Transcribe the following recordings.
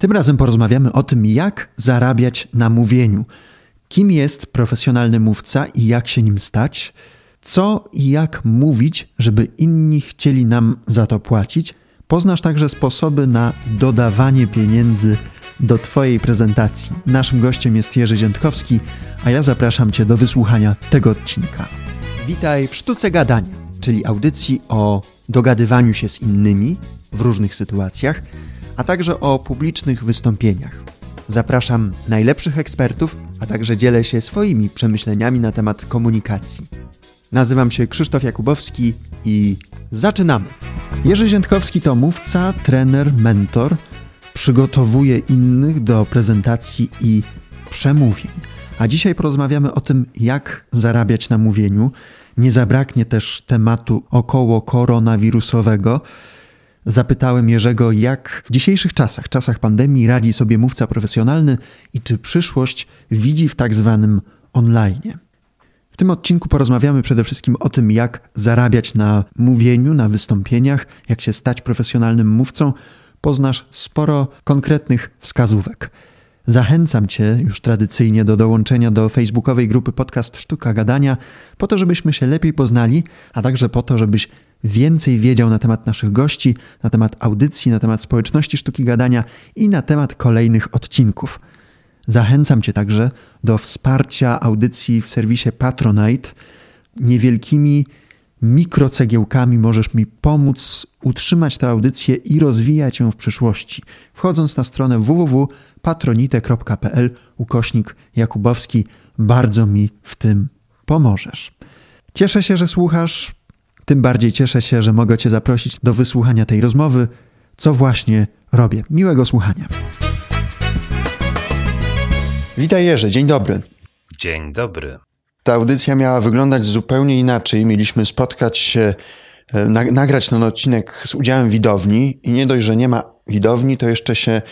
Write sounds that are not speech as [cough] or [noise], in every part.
Tym razem porozmawiamy o tym, jak zarabiać na mówieniu. Kim jest profesjonalny mówca i jak się nim stać? Co i jak mówić, żeby inni chcieli nam za to płacić? Poznasz także sposoby na dodawanie pieniędzy do Twojej prezentacji. Naszym gościem jest Jerzy Ziętkowski, a ja zapraszam Cię do wysłuchania tego odcinka. Witaj w Sztuce Gadania, czyli audycji o dogadywaniu się z innymi w różnych sytuacjach, a także o publicznych wystąpieniach. Zapraszam najlepszych ekspertów, a także dzielę się swoimi przemyśleniami na temat komunikacji. Nazywam się Krzysztof Jakubowski i zaczynamy! Jerzy Ziętkowski to mówca, trener, mentor. Przygotowuje innych do prezentacji i przemówień. A dzisiaj porozmawiamy o tym, jak zarabiać na mówieniu. Nie zabraknie też tematu około koronawirusowego. Zapytałem Jerzego, jak w dzisiejszych czasach, czasach pandemii, radzi sobie mówca profesjonalny i czy przyszłość widzi w tak zwanym online. W tym odcinku porozmawiamy przede wszystkim o tym, jak zarabiać na mówieniu, na wystąpieniach, jak się stać profesjonalnym mówcą. Poznasz sporo konkretnych wskazówek. Zachęcam Cię już tradycyjnie do dołączenia do facebookowej grupy podcast Sztuka Gadania, po to, żebyśmy się lepiej poznali, a także po to, żebyś więcej wiedział na temat naszych gości, na temat audycji, na temat społeczności Sztuki Gadania i na temat kolejnych odcinków. Zachęcam Cię także do wsparcia audycji w serwisie Patronite. Niewielkimi mikrocegiełkami możesz mi pomóc utrzymać tę audycję i rozwijać ją w przyszłości. Wchodząc na stronę www.patronite.pl ukośnik Jakubowski, bardzo mi w tym pomożesz. Cieszę się, że słuchasz. Tym bardziej cieszę się, że mogę Cię zaprosić do wysłuchania tej rozmowy, co właśnie robię. Miłego słuchania. Witaj Jerzy, dzień dobry. Dzień dobry. Ta audycja miała wyglądać zupełnie inaczej. Mieliśmy spotkać się, e, nagrać ten odcinek z udziałem widowni i nie dość, że nie ma widowni, to jeszcze się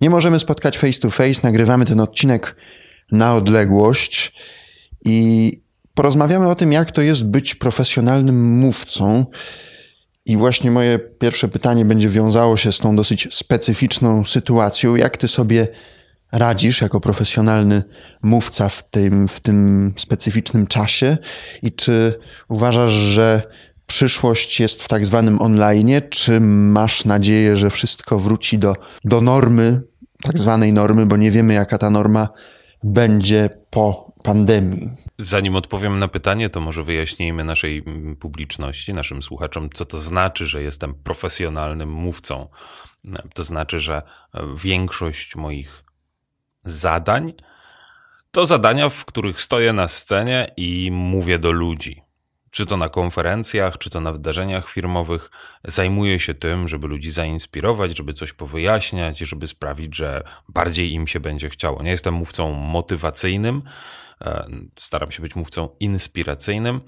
nie możemy spotkać face to face. Nagrywamy ten odcinek na odległość i porozmawiamy o tym, jak to jest być profesjonalnym mówcą. I właśnie moje pierwsze pytanie będzie wiązało się z tą dosyć specyficzną sytuacją. Jak ty sobie radzisz jako profesjonalny mówca w tym, w tym specyficznym czasie i czy uważasz, że przyszłość jest w tak zwanym online, czy masz nadzieję, że wszystko wróci do, do normy, tak zwanej normy, bo nie wiemy, jaka ta norma będzie po pandemii. Zanim odpowiem na pytanie, to może wyjaśnijmy naszej publiczności, naszym słuchaczom, co to znaczy, że jestem profesjonalnym mówcą. To znaczy, że większość moich zadań to zadania, w których stoję na scenie i mówię do ludzi. Czy to na konferencjach, czy to na wydarzeniach firmowych, zajmuję się tym, żeby ludzi zainspirować, żeby coś powyjaśniać, żeby sprawić, że bardziej im się będzie chciało. Nie jestem mówcą motywacyjnym, e, staram się być mówcą inspiracyjnym,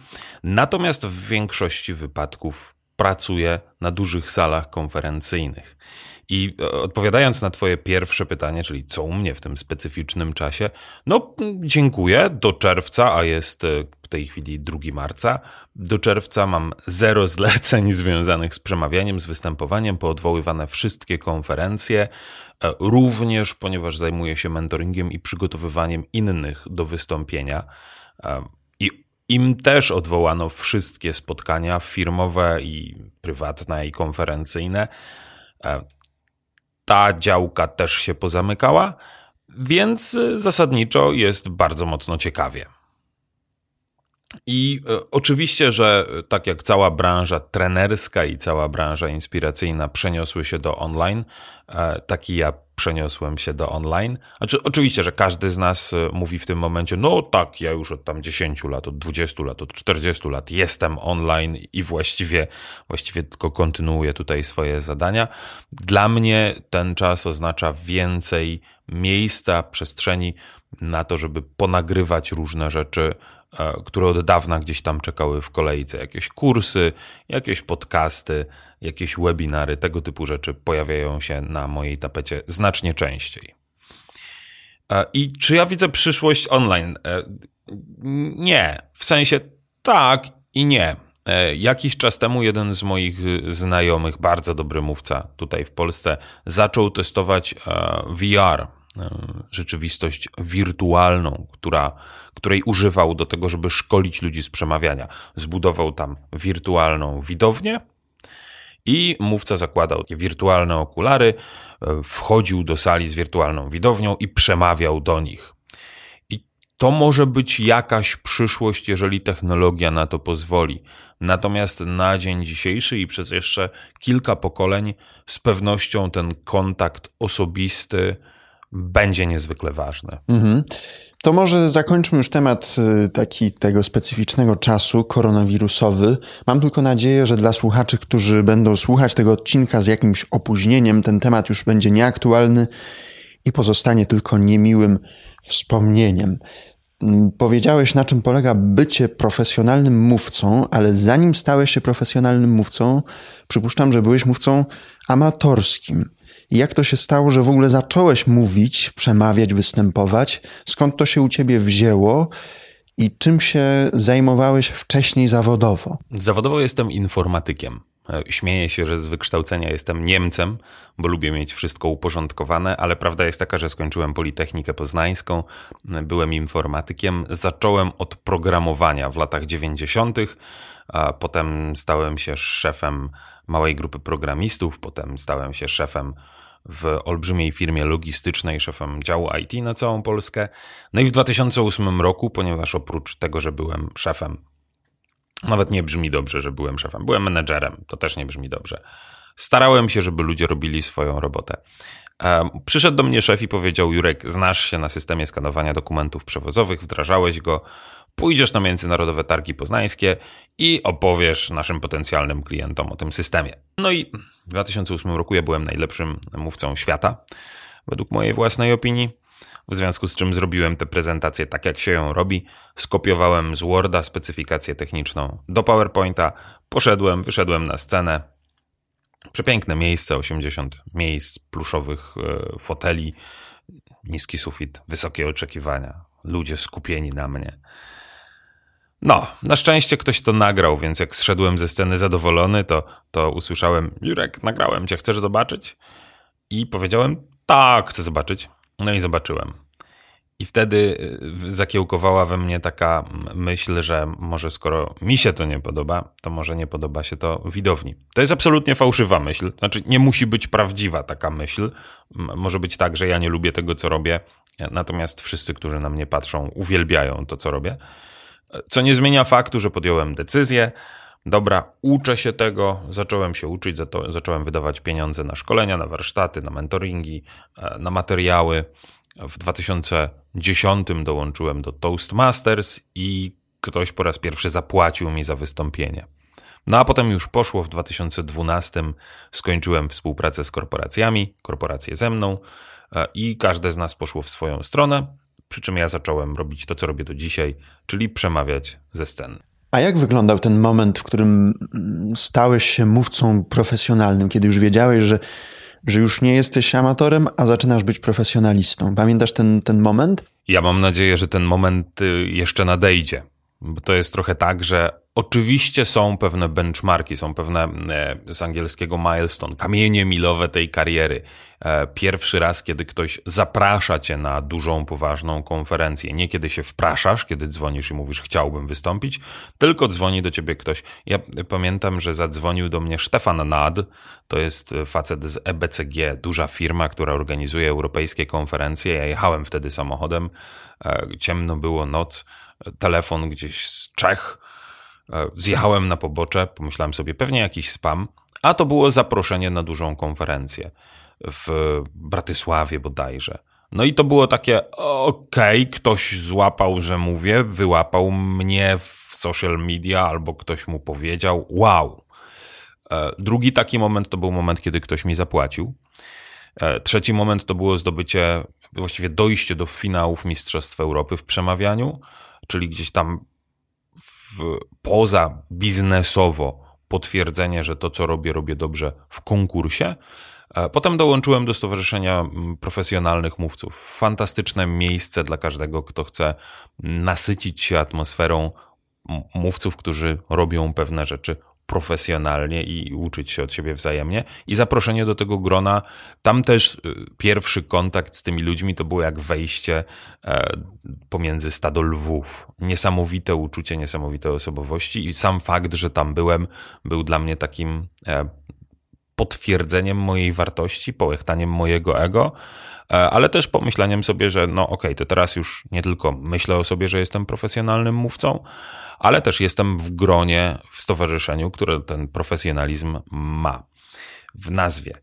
natomiast w większości wypadków pracuję na dużych salach konferencyjnych. I e, odpowiadając na Twoje pierwsze pytanie, czyli co u mnie w tym specyficznym czasie, no dziękuję. Do czerwca, a jest e, w tej chwili 2 marca, do czerwca mam zero zleceń [laughs] związanych z przemawianiem, z występowaniem, poodwoływane wszystkie konferencje, e, również ponieważ zajmuję się mentoringiem i przygotowywaniem innych do wystąpienia. I im też odwołano wszystkie spotkania firmowe i prywatne i konferencyjne ta działka też się pozamykała, więc y, zasadniczo jest bardzo mocno ciekawie. I y, oczywiście, że tak jak cała branża trenerska i cała branża inspiracyjna przeniosły się do online, e, taki ja przeniosłem się do online. Znaczy, oczywiście, że każdy z nas y, mówi w tym momencie, no tak, ja już od tam 10 lat, od 20 lat, od 40 lat jestem online i właściwie, właściwie tylko kontynuuję tutaj swoje zadania. Dla mnie ten czas oznacza więcej miejsca, przestrzeni na to, żeby ponagrywać różne rzeczy, które od dawna gdzieś tam czekały w kolejce. Jakieś kursy, jakieś podcasty, jakieś webinary, tego typu rzeczy pojawiają się na mojej tapecie znacznie częściej. E, I czy ja widzę przyszłość online? E, nie, w sensie tak i nie. E, jakiś czas temu jeden z moich znajomych, bardzo dobry mówca tutaj w Polsce, zaczął testować VR, rzeczywistość wirtualną, która, której używał do tego, żeby szkolić ludzi z przemawiania. Zbudował tam wirtualną widownię, i mówca zakładał takie wirtualne okulary, e, wchodził do sali z wirtualną widownią i przemawiał do nich. I to może być jakaś przyszłość, jeżeli technologia na to pozwoli. Natomiast na dzień dzisiejszy i przez jeszcze kilka pokoleń z pewnością ten kontakt osobisty będzie niezwykle ważny. Mhm. To może zakończmy już temat y, taki tego specyficznego czasu koronawirusowy. Mam tylko nadzieję, że dla słuchaczy, którzy będą słuchać tego odcinka z jakimś opóźnieniem, ten temat już będzie nieaktualny i pozostanie tylko niemiłym wspomnieniem. Mm, powiedziałeś, na czym polega bycie profesjonalnym mówcą, ale zanim stałeś się profesjonalnym mówcą, przypuszczam, że byłeś mówcą amatorskim. Jak to się stało, że w ogóle zacząłeś mówić, przemawiać, występować? Skąd to się u ciebie wzięło? I czym się zajmowałeś wcześniej zawodowo? Zawodowo jestem informatykiem. E, śmieję się, że z wykształcenia jestem Niemcem, bo lubię mieć wszystko uporządkowane, ale prawda jest taka, że skończyłem Politechnikę Poznańską, byłem informatykiem, zacząłem od programowania w latach 90., a potem stałem się szefem małej grupy programistów, potem stałem się szefem w olbrzymiej firmie logistycznej, szefem działu IT na całą Polskę. No i w 2008 roku, ponieważ oprócz tego, że byłem szefem, nawet nie brzmi dobrze, że byłem szefem, byłem menedżerem, to też nie brzmi dobrze. Starałem się, żeby ludzie robili swoją robotę. Przyszedł do mnie szef i powiedział: Jurek, znasz się na systemie skanowania dokumentów przewozowych, wdrażałeś go, pójdziesz na międzynarodowe targi poznańskie i opowiesz naszym potencjalnym klientom o tym systemie. No i w 2008 roku ja byłem najlepszym mówcą świata, według mojej własnej opinii. W związku z czym zrobiłem tę prezentację tak, jak się ją robi. Skopiowałem z Worda specyfikację techniczną do PowerPointa, poszedłem, wyszedłem na scenę. Przepiękne miejsce, 80 miejsc, pluszowych e, foteli, niski sufit, wysokie oczekiwania, ludzie skupieni na mnie. No, na szczęście ktoś to nagrał, więc jak zszedłem ze sceny zadowolony, to, to usłyszałem: Jurek, nagrałem cię, chcesz zobaczyć? I powiedziałem: Tak, chcę zobaczyć. No i zobaczyłem. I wtedy y, zakiełkowała we mnie taka myśl, że może skoro mi się to nie podoba, to może nie podoba się to widowni. To jest absolutnie fałszywa myśl. Znaczy, nie musi być prawdziwa taka myśl. Może być tak, że ja nie lubię tego, co robię, natomiast wszyscy, którzy na mnie patrzą, uwielbiają to, co robię. Co nie zmienia faktu, że podjąłem decyzję. Dobra, uczę się tego, zacząłem się uczyć, zacząłem wydawać pieniądze na szkolenia, na warsztaty, na mentoringi, e, na materiały. W 2010 dołączyłem do Toastmasters i ktoś po raz pierwszy zapłacił mi za wystąpienie. No a potem już poszło w 2012, skończyłem współpracę z korporacjami, korporacje ze mną e, i każde z nas poszło w swoją stronę. Przy czym ja zacząłem robić to, co robię do dzisiaj, czyli przemawiać ze scen. A jak wyglądał ten moment, w którym stałeś się mówcą profesjonalnym, kiedy już wiedziałeś, że, że już nie jesteś amatorem, a zaczynasz być profesjonalistą? Pamiętasz ten, ten moment? Ja mam nadzieję, że ten moment y, jeszcze nadejdzie. Bo to jest trochę tak, że Oczywiście są pewne benchmarki, są pewne e, z angielskiego milestone, kamienie milowe tej kariery. E, pierwszy raz, kiedy ktoś zaprasza cię na dużą, poważną konferencję. Nie kiedy się wpraszasz, kiedy dzwonisz i mówisz, chciałbym wystąpić, tylko dzwoni do ciebie ktoś. Ja pamiętam, że zadzwonił do mnie Stefan Nad, to jest facet z EBCG, duża firma, która organizuje europejskie konferencje. Ja jechałem wtedy samochodem, e, ciemno było, noc, telefon gdzieś z Czech E, zjechałem na pobocze, pomyślałem sobie pewnie jakiś spam, a to było zaproszenie na dużą konferencję w Bratysławie bodajże. No i to było takie, okej, okay, ktoś złapał, że mówię, wyłapał mnie w social media albo ktoś mu powiedział, wow. E, drugi taki moment to był moment, kiedy ktoś mi zapłacił. E, trzeci moment to było zdobycie, właściwie dojście do finałów Mistrzostw Europy w przemawianiu, czyli gdzieś tam w, poza biznesowo potwierdzenie, że to, co robię, robię dobrze w konkursie. E, potem dołączyłem do Stowarzyszenia Profesjonalnych Mówców. Fantastyczne miejsce dla każdego, kto chce nasycić się atmosferą mówców, którzy robią pewne rzeczy profesjonalnie i uczyć się od siebie wzajemnie. I zaproszenie do tego grona, tam też y, pierwszy kontakt z tymi ludźmi to było jak wejście e, pomiędzy stado lwów. Niesamowite uczucie, niesamowite osobowości i sam fakt, że tam byłem, był dla mnie takim e, potwierdzeniem mojej wartości, połechtaniem mojego ego, e, ale też pomyśleniem sobie, że no okej, okay, to teraz już nie tylko myślę o sobie, że jestem profesjonalnym mówcą, ale też jestem w gronie, w stowarzyszeniu, które ten profesjonalizm ma w nazwie.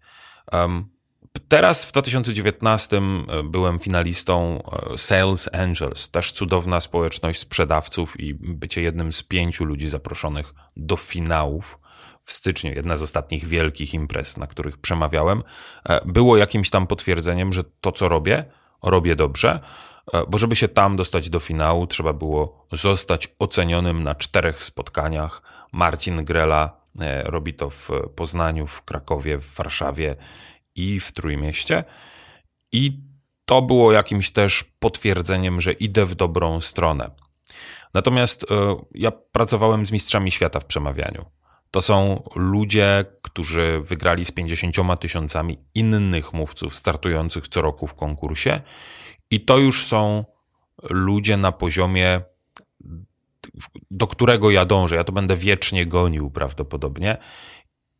Teraz w 2019 e, byłem finalistą e, Sales Angels, też cudowna społeczność sprzedawców i bycie jednym z pięciu ludzi zaproszonych do finałów w styczniu, jedna z ostatnich wielkich imprez, na których przemawiałem, e, było jakimś tam potwierdzeniem, że to, co robię, robię dobrze, e, bo żeby się tam dostać do finału, trzeba było zostać ocenionym na czterech spotkaniach. Marcin Grela e, robi to w Poznaniu, w Krakowie, w Warszawie i w Trójmieście. I to było jakimś też potwierdzeniem, że idę w dobrą stronę. Natomiast ja pracowałem z mistrzami świata w przemawianiu. To są ludzie, którzy wygrali z 50 tysiącami innych mówców startujących co roku w konkursie, i to już są ludzie na poziomie, do którego ja dążę. Ja to będę wiecznie gonił prawdopodobnie,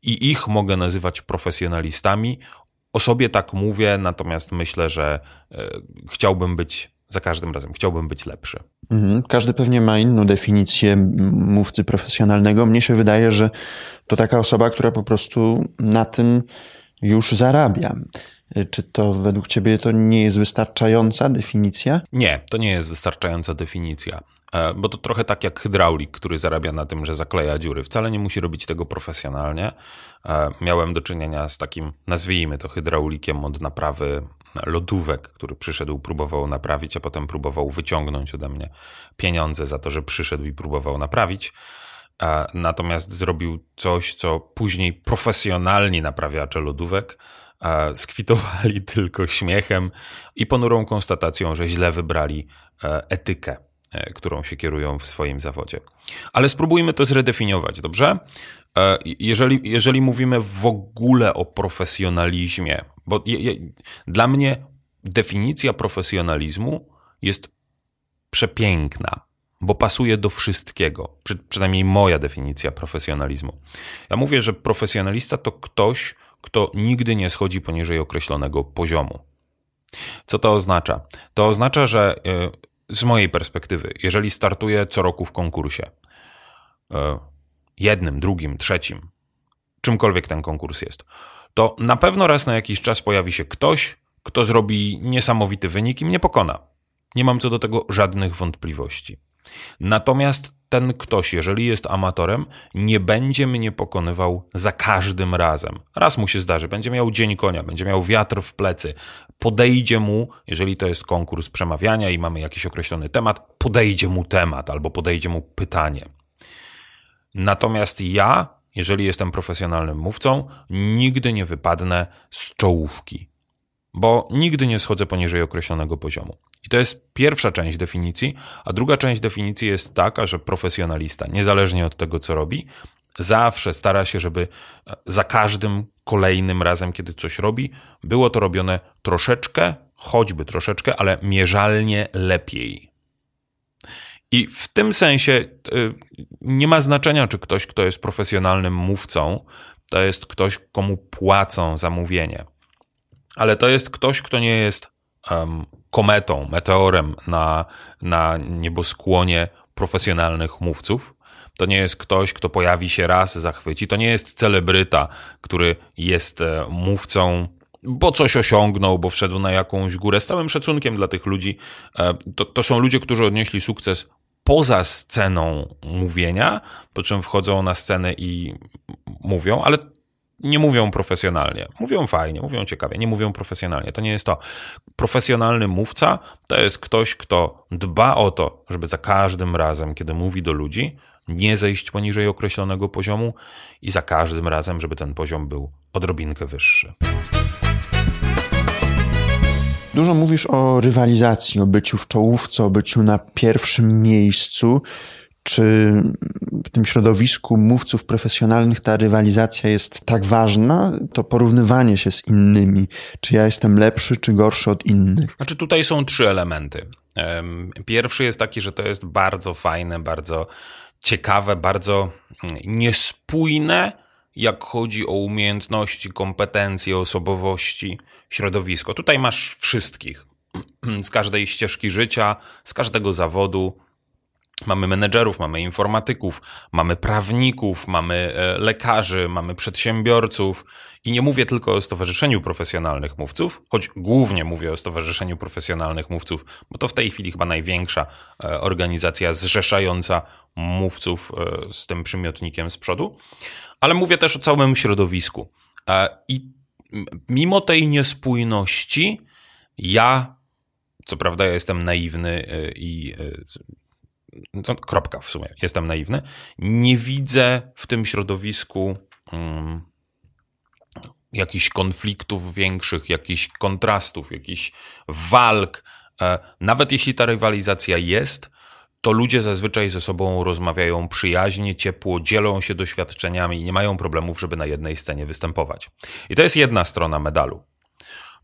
i ich mogę nazywać profesjonalistami. O sobie tak mówię, natomiast myślę, że e, chciałbym być za każdym razem, chciałbym być lepszy. Mhm. Każdy pewnie ma inną definicję mówcy profesjonalnego. Mnie się wydaje, że to taka osoba, która po prostu na tym już zarabia. Czy to według Ciebie to nie jest wystarczająca definicja? Nie, to nie jest wystarczająca definicja. E, bo to trochę tak jak hydraulik, który zarabia na tym, że zakleja dziury. Wcale nie musi robić tego profesjonalnie. E, miałem do czynienia z takim, nazwijmy to hydraulikiem od naprawy lodówek, który przyszedł, próbował naprawić, a potem próbował wyciągnąć ode mnie pieniądze za to, że przyszedł i próbował naprawić. Natomiast zrobił coś, co później profesjonalni naprawiacze lodówek skwitowali [laughs] tylko śmiechem i ponurą konstatacją, że źle wybrali e, etykę, e, którą się kierują w swoim zawodzie. Ale spróbujmy to zredefiniować, dobrze? E, jeżeli, jeżeli mówimy w ogóle o profesjonalizmie, bo je, je, dla mnie definicja profesjonalizmu jest przepiękna, bo pasuje do wszystkiego. Przy, przynajmniej moja definicja profesjonalizmu. Ja mówię, że profesjonalista to ktoś, kto nigdy nie schodzi poniżej określonego poziomu. Co to oznacza? To oznacza, że e, z mojej perspektywy, jeżeli startuję co roku w konkursie, e, jednym, drugim, trzecim, czymkolwiek ten konkurs jest, to na pewno raz na jakiś czas pojawi się ktoś, kto zrobi niesamowity wynik i mnie pokona. Nie mam co do tego żadnych wątpliwości. Natomiast ten ktoś, jeżeli jest amatorem, nie będzie mnie pokonywał za każdym razem. Raz mu się zdarzy, będzie miał dzień konia, będzie miał wiatr w plecy. Podejdzie mu, jeżeli to jest konkurs przemawiania i mamy jakiś określony temat, podejdzie mu temat albo podejdzie mu pytanie. Natomiast ja, jeżeli jestem profesjonalnym mówcą, nigdy nie wypadnę z czołówki, bo nigdy nie schodzę poniżej określonego poziomu. I to jest pierwsza część definicji, a druga część definicji jest taka, że profesjonalista, niezależnie od tego, co robi, zawsze stara się, żeby za każdym kolejnym razem, kiedy coś robi, było to robione troszeczkę, choćby troszeczkę, ale mierzalnie lepiej. I w tym sensie y, nie ma znaczenia, czy ktoś, kto jest profesjonalnym mówcą, to jest ktoś, komu płacą za mówienie. Ale to jest ktoś, kto nie jest um, kometą, meteorem na, na nieboskłonie profesjonalnych mówców. To nie jest ktoś, kto pojawi się raz, zachwyci. To nie jest celebryta, który jest e, mówcą bo coś osiągnął, bo wszedł na jakąś górę. Z całym szacunkiem dla tych ludzi, e, to, to są ludzie, którzy odnieśli sukces poza sceną mówienia, po czym wchodzą na scenę i mówią, ale nie mówią profesjonalnie. Mówią fajnie, mówią ciekawie, nie mówią profesjonalnie. To nie jest to. Profesjonalny mówca to jest ktoś, kto dba o to, żeby za każdym razem, kiedy mówi do ludzi, nie zejść poniżej określonego poziomu i za każdym razem, żeby ten poziom był odrobinkę wyższy. Dużo mówisz o rywalizacji, o byciu w czołówce, o byciu na pierwszym miejscu. Czy w tym środowisku mówców profesjonalnych ta rywalizacja jest tak ważna, to porównywanie się z innymi? Czy ja jestem lepszy, czy gorszy od innych? Znaczy, tutaj są trzy elementy. Pierwszy jest taki, że to jest bardzo fajne, bardzo ciekawe, bardzo niespójne, jak chodzi o umiejętności, kompetencje, osobowości, środowisko. Tutaj masz wszystkich. [clears throat] Z każdej ścieżki życia, z każdego zawodu, Mamy menedżerów, mamy informatyków, mamy prawników, mamy e, lekarzy, mamy przedsiębiorców i nie mówię tylko o Stowarzyszeniu Profesjonalnych Mówców, choć głównie mówię o Stowarzyszeniu Profesjonalnych Mówców, bo to w tej chwili chyba największa e, organizacja zrzeszająca mówców e, z tym przymiotnikiem z przodu, ale mówię też o całym środowisku. I mimo tej niespójności, ja, co prawda, ja jestem naiwny i no, kropka w sumie, jestem naiwny, nie widzę w tym środowisku um, jakichś konfliktów większych, jakichś kontrastów, jakichś walk. E, nawet jeśli ta rywalizacja jest, to ludzie zazwyczaj ze sobą rozmawiają przyjaźnie, ciepło, dzielą się doświadczeniami i nie mają problemów, żeby na jednej scenie występować. I to jest jedna strona medalu.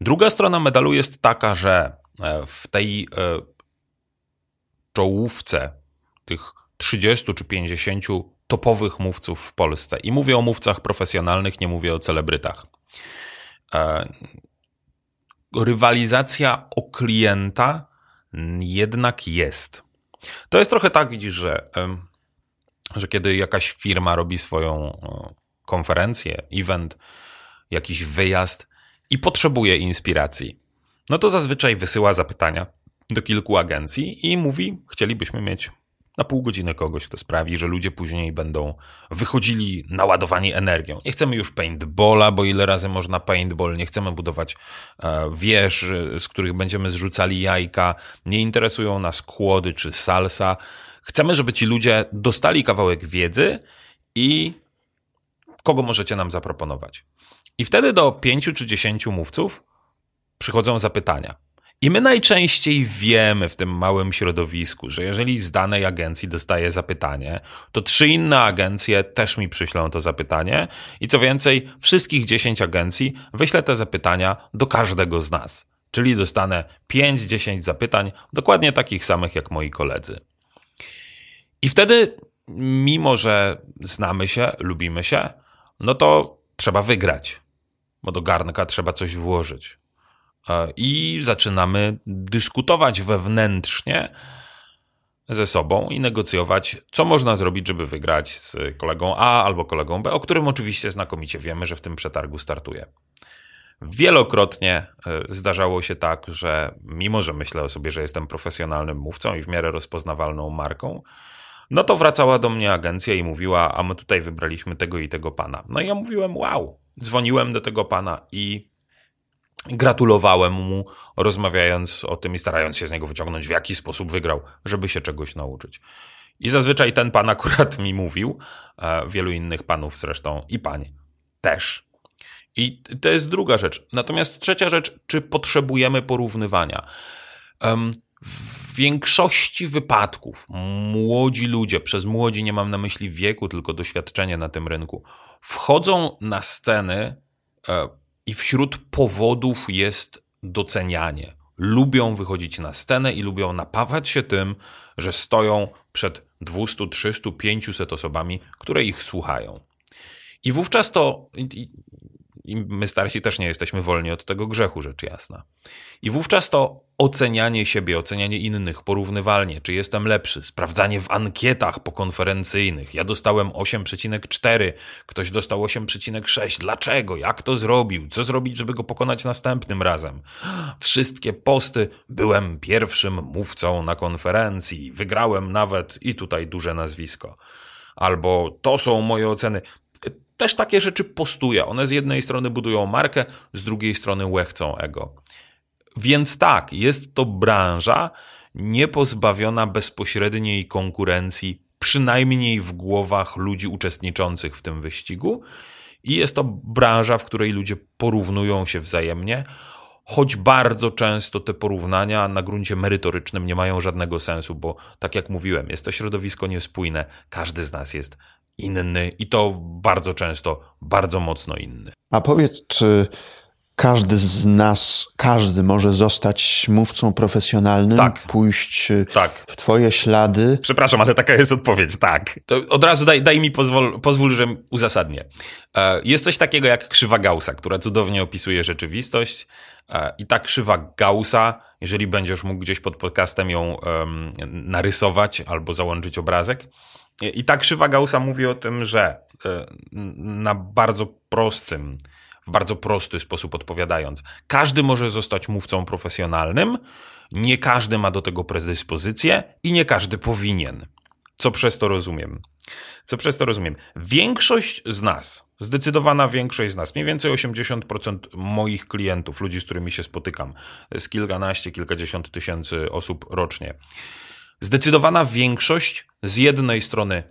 Druga strona medalu jest taka, że e, w tej e, czołówce tych 30 czy 50 topowych mówców w Polsce. I mówię o mówcach profesjonalnych, nie mówię o celebrytach. E, rywalizacja o klienta jednak jest. To jest trochę tak, widzisz, że, że kiedy jakaś firma robi swoją konferencję, event, jakiś wyjazd i potrzebuje inspiracji, no to zazwyczaj wysyła zapytania do kilku agencji i mówi: Chcielibyśmy mieć na pół godziny kogoś, kto sprawi, że ludzie później będą wychodzili naładowani energią. Nie chcemy już paintballa, bo ile razy można paintball, nie chcemy budować e, wież, e, z których będziemy zrzucali jajka, nie interesują nas kłody czy salsa. Chcemy, żeby ci ludzie dostali kawałek wiedzy i kogo możecie nam zaproponować. I wtedy do pięciu czy dziesięciu mówców przychodzą zapytania. I my najczęściej wiemy w tym małym środowisku, że jeżeli z danej agencji dostaję zapytanie, to trzy inne agencje też mi przyślą to zapytanie i co więcej, wszystkich 10 agencji wyślę te zapytania do każdego z nas. Czyli dostanę 5-10 zapytań, dokładnie takich samych jak moi koledzy. I wtedy, mimo że znamy się, lubimy się, no to trzeba wygrać, bo do garnka trzeba coś włożyć. E, i zaczynamy dyskutować wewnętrznie ze sobą i negocjować, co można zrobić, żeby wygrać z kolegą A albo kolegą B, o którym oczywiście znakomicie wiemy, że w tym przetargu startuje. Wielokrotnie e, zdarzało się tak, że mimo, że myślę o sobie, że jestem profesjonalnym mówcą i w miarę rozpoznawalną marką, no to wracała do mnie agencja i mówiła, a my tutaj wybraliśmy tego i tego pana. No i ja mówiłem, wow, dzwoniłem do tego pana i Gratulowałem mu, rozmawiając o tym i starając się z niego wyciągnąć, w jaki sposób wygrał, żeby się czegoś nauczyć. I zazwyczaj ten pan [laughs] akurat mi mówił, wielu innych panów zresztą i pań też. I to jest druga rzecz. Natomiast trzecia rzecz, czy potrzebujemy porównywania? W większości wypadków młodzi ludzie, przez młodzi nie mam na myśli wieku, tylko doświadczenie na tym rynku, wchodzą na sceny e, i wśród powodów jest docenianie. Lubią wychodzić na scenę i lubią napawać się tym, że stoją przed 200, 300, 500 osobami, które ich słuchają. I wówczas to i my starsi też nie jesteśmy wolni od tego grzechu, rzecz jasna. I wówczas to ocenianie siebie, ocenianie innych porównywalnie, czy jestem lepszy, sprawdzanie w ankietach pokonferencyjnych. Ja dostałem 8,4, ktoś dostał 8,6. Dlaczego? Jak to zrobił? Co zrobić, żeby go pokonać następnym razem? Wszystkie posty. Byłem pierwszym mówcą na konferencji. Wygrałem nawet i tutaj duże nazwisko. Albo to są moje oceny też takie rzeczy postuje. One z jednej strony budują markę, z drugiej strony łechcą ego. Więc tak, jest to branża niepozbawiona bezpośredniej konkurencji, przynajmniej w głowach ludzi uczestniczących w tym wyścigu. I jest to branża, w której ludzie porównują się wzajemnie, choć bardzo często te porównania na gruncie merytorycznym nie mają żadnego sensu, bo tak jak mówiłem, jest to środowisko niespójne, każdy z nas jest inny i to bardzo często bardzo mocno inny. A powiedz, czy każdy z nas, każdy może zostać mówcą profesjonalnym, tak. pójść tak. w Twoje ślady. Przepraszam, ale taka jest odpowiedź, tak. To od razu daj, daj mi pozwól, pozwól, że uzasadnię. E, jest coś takiego jak krzywa Gaussa, która cudownie opisuje rzeczywistość. E, I ta krzywa Gaussa, jeżeli będziesz mógł gdzieś pod podcastem ją um, narysować albo załączyć obrazek, i ta krzywa Gaussa mówi o tym, że e, na bardzo prostym, w bardzo prosty sposób odpowiadając, każdy może zostać mówcą profesjonalnym, nie każdy ma do tego predyspozycję i nie każdy powinien. Co przez to rozumiem? Co przez to rozumiem? Większość z nas, zdecydowana większość z nas, mniej więcej 80% moich klientów, ludzi, z którymi się spotykam, z kilkanaście, kilkadziesiąt tysięcy osób rocznie, zdecydowana większość z jednej strony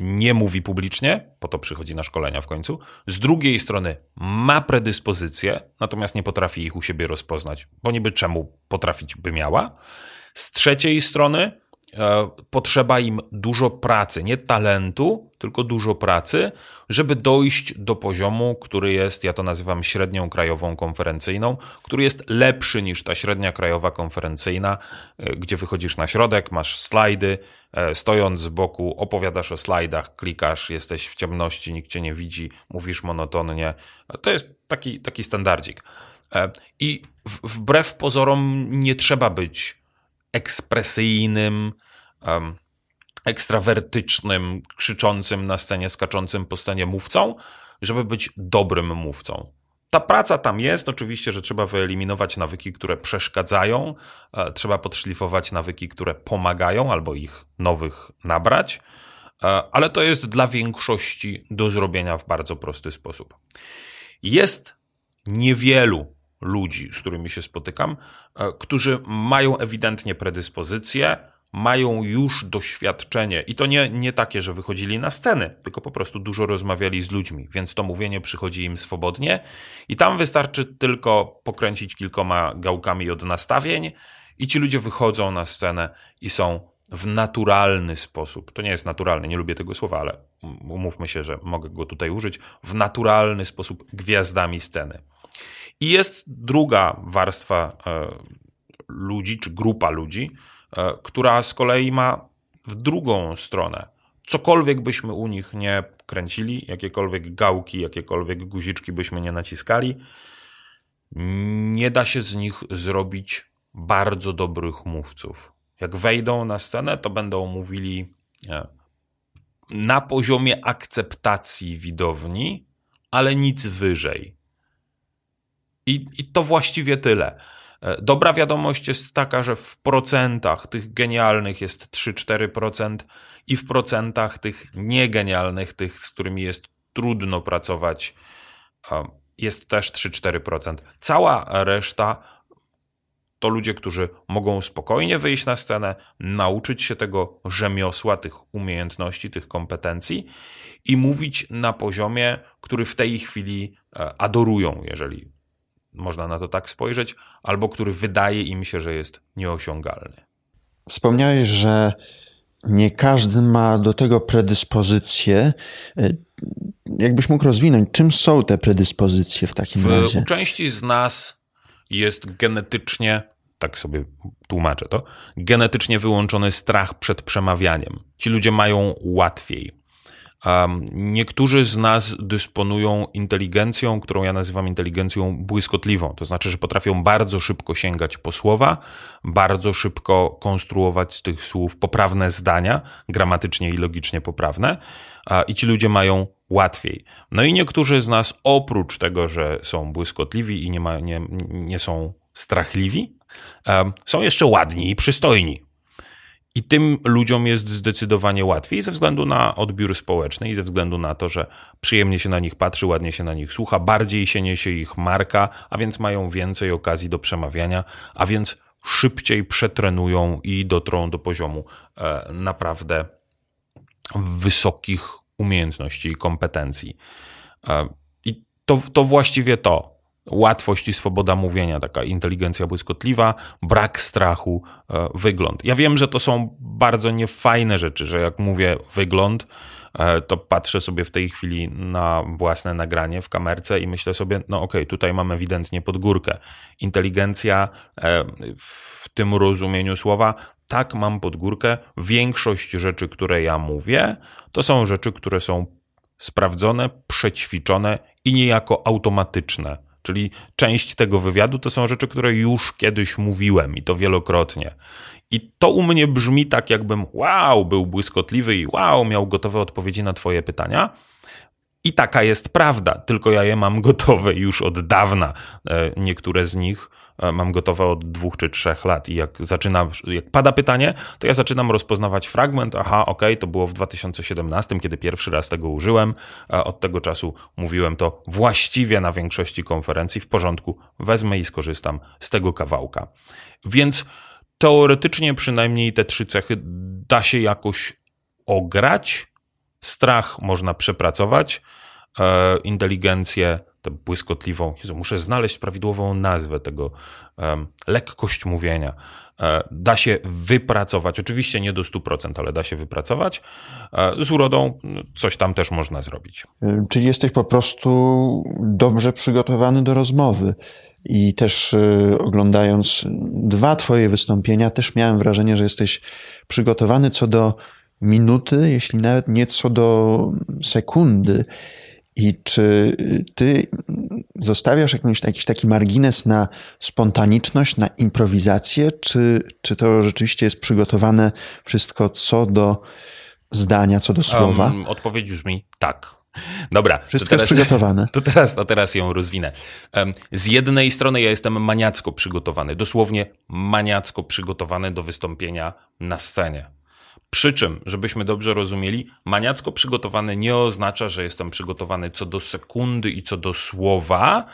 nie mówi publicznie, po to przychodzi na szkolenia w końcu. Z drugiej strony ma predyspozycje, natomiast nie potrafi ich u siebie rozpoznać, bo niby czemu potrafić by miała. Z trzeciej strony potrzeba im dużo pracy, nie talentu, tylko dużo pracy, żeby dojść do poziomu, który jest, ja to nazywam średnią krajową konferencyjną, który jest lepszy niż ta średnia krajowa konferencyjna, e, gdzie wychodzisz na środek, masz slajdy, e, stojąc z boku, opowiadasz o slajdach, klikasz, jesteś w ciemności, nikt cię nie widzi, mówisz monotonnie. To jest taki, taki standardzik. I wbrew pozorom nie trzeba być ekspresyjnym, um, ekstrawertycznym, krzyczącym na scenie, skaczącym po scenie mówcą, żeby być dobrym mówcą. Ta praca tam jest, oczywiście, że trzeba wyeliminować nawyki, które przeszkadzają, e, trzeba podszlifować nawyki, które pomagają, albo ich nowych nabrać, e, ale to jest dla większości do zrobienia w bardzo prosty sposób. Jest niewielu ludzi, z którymi się spotykam, e, którzy mają ewidentnie predyspozycje, mają już doświadczenie. I to nie, nie takie, że wychodzili na scenę, tylko po prostu dużo rozmawiali z ludźmi, więc to mówienie przychodzi im swobodnie. I tam wystarczy tylko pokręcić kilkoma gałkami od nastawień i ci ludzie wychodzą na scenę i są w naturalny sposób, to nie jest naturalny, nie lubię tego słowa, ale umówmy się, że mogę go tutaj użyć, w naturalny sposób gwiazdami sceny. I jest druga warstwa e, ludzi, czy grupa ludzi, e, która z kolei ma w drugą stronę. Cokolwiek byśmy u nich nie kręcili, jakiekolwiek gałki, jakiekolwiek guziczki byśmy nie naciskali, nie da się z nich zrobić bardzo dobrych mówców. Jak wejdą na scenę, to będą mówili e, na poziomie akceptacji widowni, ale nic wyżej. I, I to właściwie tyle. E, dobra wiadomość jest taka, że w procentach tych genialnych jest 3-4% i w procentach tych niegenialnych, tych, z którymi jest trudno pracować, jest też 3-4%. Cała reszta to ludzie, którzy mogą spokojnie wyjść na scenę, nauczyć się tego rzemiosła, tych umiejętności, tych kompetencji i mówić na poziomie, który w tej chwili e, adorują, jeżeli można na to tak spojrzeć, albo który wydaje im się, że jest nieosiągalny. Wspomniałeś, że nie każdy ma do tego predyspozycje. E, jakbyś mógł rozwinąć, czym są te predyspozycje w takim w, razie? U części z nas jest genetycznie, tak sobie tłumaczę to, genetycznie wyłączony strach przed przemawianiem. Ci ludzie mają łatwiej. Niektórzy z nas dysponują inteligencją, którą ja nazywam inteligencją błyskotliwą. To znaczy, że potrafią bardzo szybko sięgać po słowa, bardzo szybko konstruować z tych słów poprawne zdania, gramatycznie i logicznie poprawne, i ci ludzie mają łatwiej. No i niektórzy z nas, oprócz tego, że są błyskotliwi i nie, ma, nie, nie są strachliwi, są jeszcze ładni i przystojni. I tym ludziom jest zdecydowanie łatwiej ze względu na odbiór społeczny i ze względu na to, że przyjemnie się na nich patrzy, ładnie się na nich słucha, bardziej się niesie ich marka, a więc mają więcej okazji do przemawiania, a więc szybciej przetrenują i dotrą do poziomu e, naprawdę wysokich umiejętności i kompetencji. E, I to, to właściwie to. Łatwość i swoboda mówienia, taka inteligencja błyskotliwa, brak strachu, e, wygląd. Ja wiem, że to są bardzo niefajne rzeczy, że jak mówię wygląd, e, to patrzę sobie w tej chwili na własne nagranie w kamerce i myślę sobie, no okej, okay, tutaj mamy ewidentnie podgórkę. Inteligencja e, w tym rozumieniu słowa, tak mam podgórkę. Większość rzeczy, które ja mówię, to są rzeczy, które są sprawdzone, przećwiczone i niejako automatyczne. Czyli część tego wywiadu to są rzeczy, które już kiedyś mówiłem i to wielokrotnie. I to u mnie brzmi tak, jakbym wow, był błyskotliwy i wow, miał gotowe odpowiedzi na Twoje pytania. I taka jest prawda, tylko ja je mam gotowe już od dawna. E, niektóre z nich mam gotowe od dwóch czy trzech lat. I jak zaczynam, jak pada pytanie, to ja zaczynam rozpoznawać fragment. Aha, okay, to było w 2017, kiedy pierwszy raz tego użyłem. Od tego czasu mówiłem to właściwie na większości konferencji. W porządku, wezmę i skorzystam z tego kawałka. Więc teoretycznie przynajmniej te trzy cechy da się jakoś ograć Strach można przepracować, e, inteligencję, tę błyskotliwą, Jezu, muszę znaleźć prawidłową nazwę tego, e, lekkość mówienia. E, da się wypracować, oczywiście nie do 100%, ale da się wypracować. E, z urodą coś tam też można zrobić. Czyli jesteś po prostu dobrze przygotowany do rozmowy. I też e, oglądając dwa Twoje wystąpienia, też miałem wrażenie, że jesteś przygotowany co do minuty, jeśli nawet nie co do sekundy. I czy ty zostawiasz jakąś, jakiś taki margines na spontaniczność, na improwizację, czy, czy to rzeczywiście jest przygotowane wszystko co do zdania, co do słowa? Um, odpowiedź brzmi tak. Dobra. Wszystko teraz, jest przygotowane. [laughs] To teraz, to teraz ją rozwinę. Z jednej strony ja jestem maniacko przygotowany, dosłownie maniacko przygotowany do wystąpienia na scenie. Przy czym, żebyśmy dobrze rozumieli, maniacko przygotowany nie oznacza, że jestem przygotowany co do sekundy i co do słowa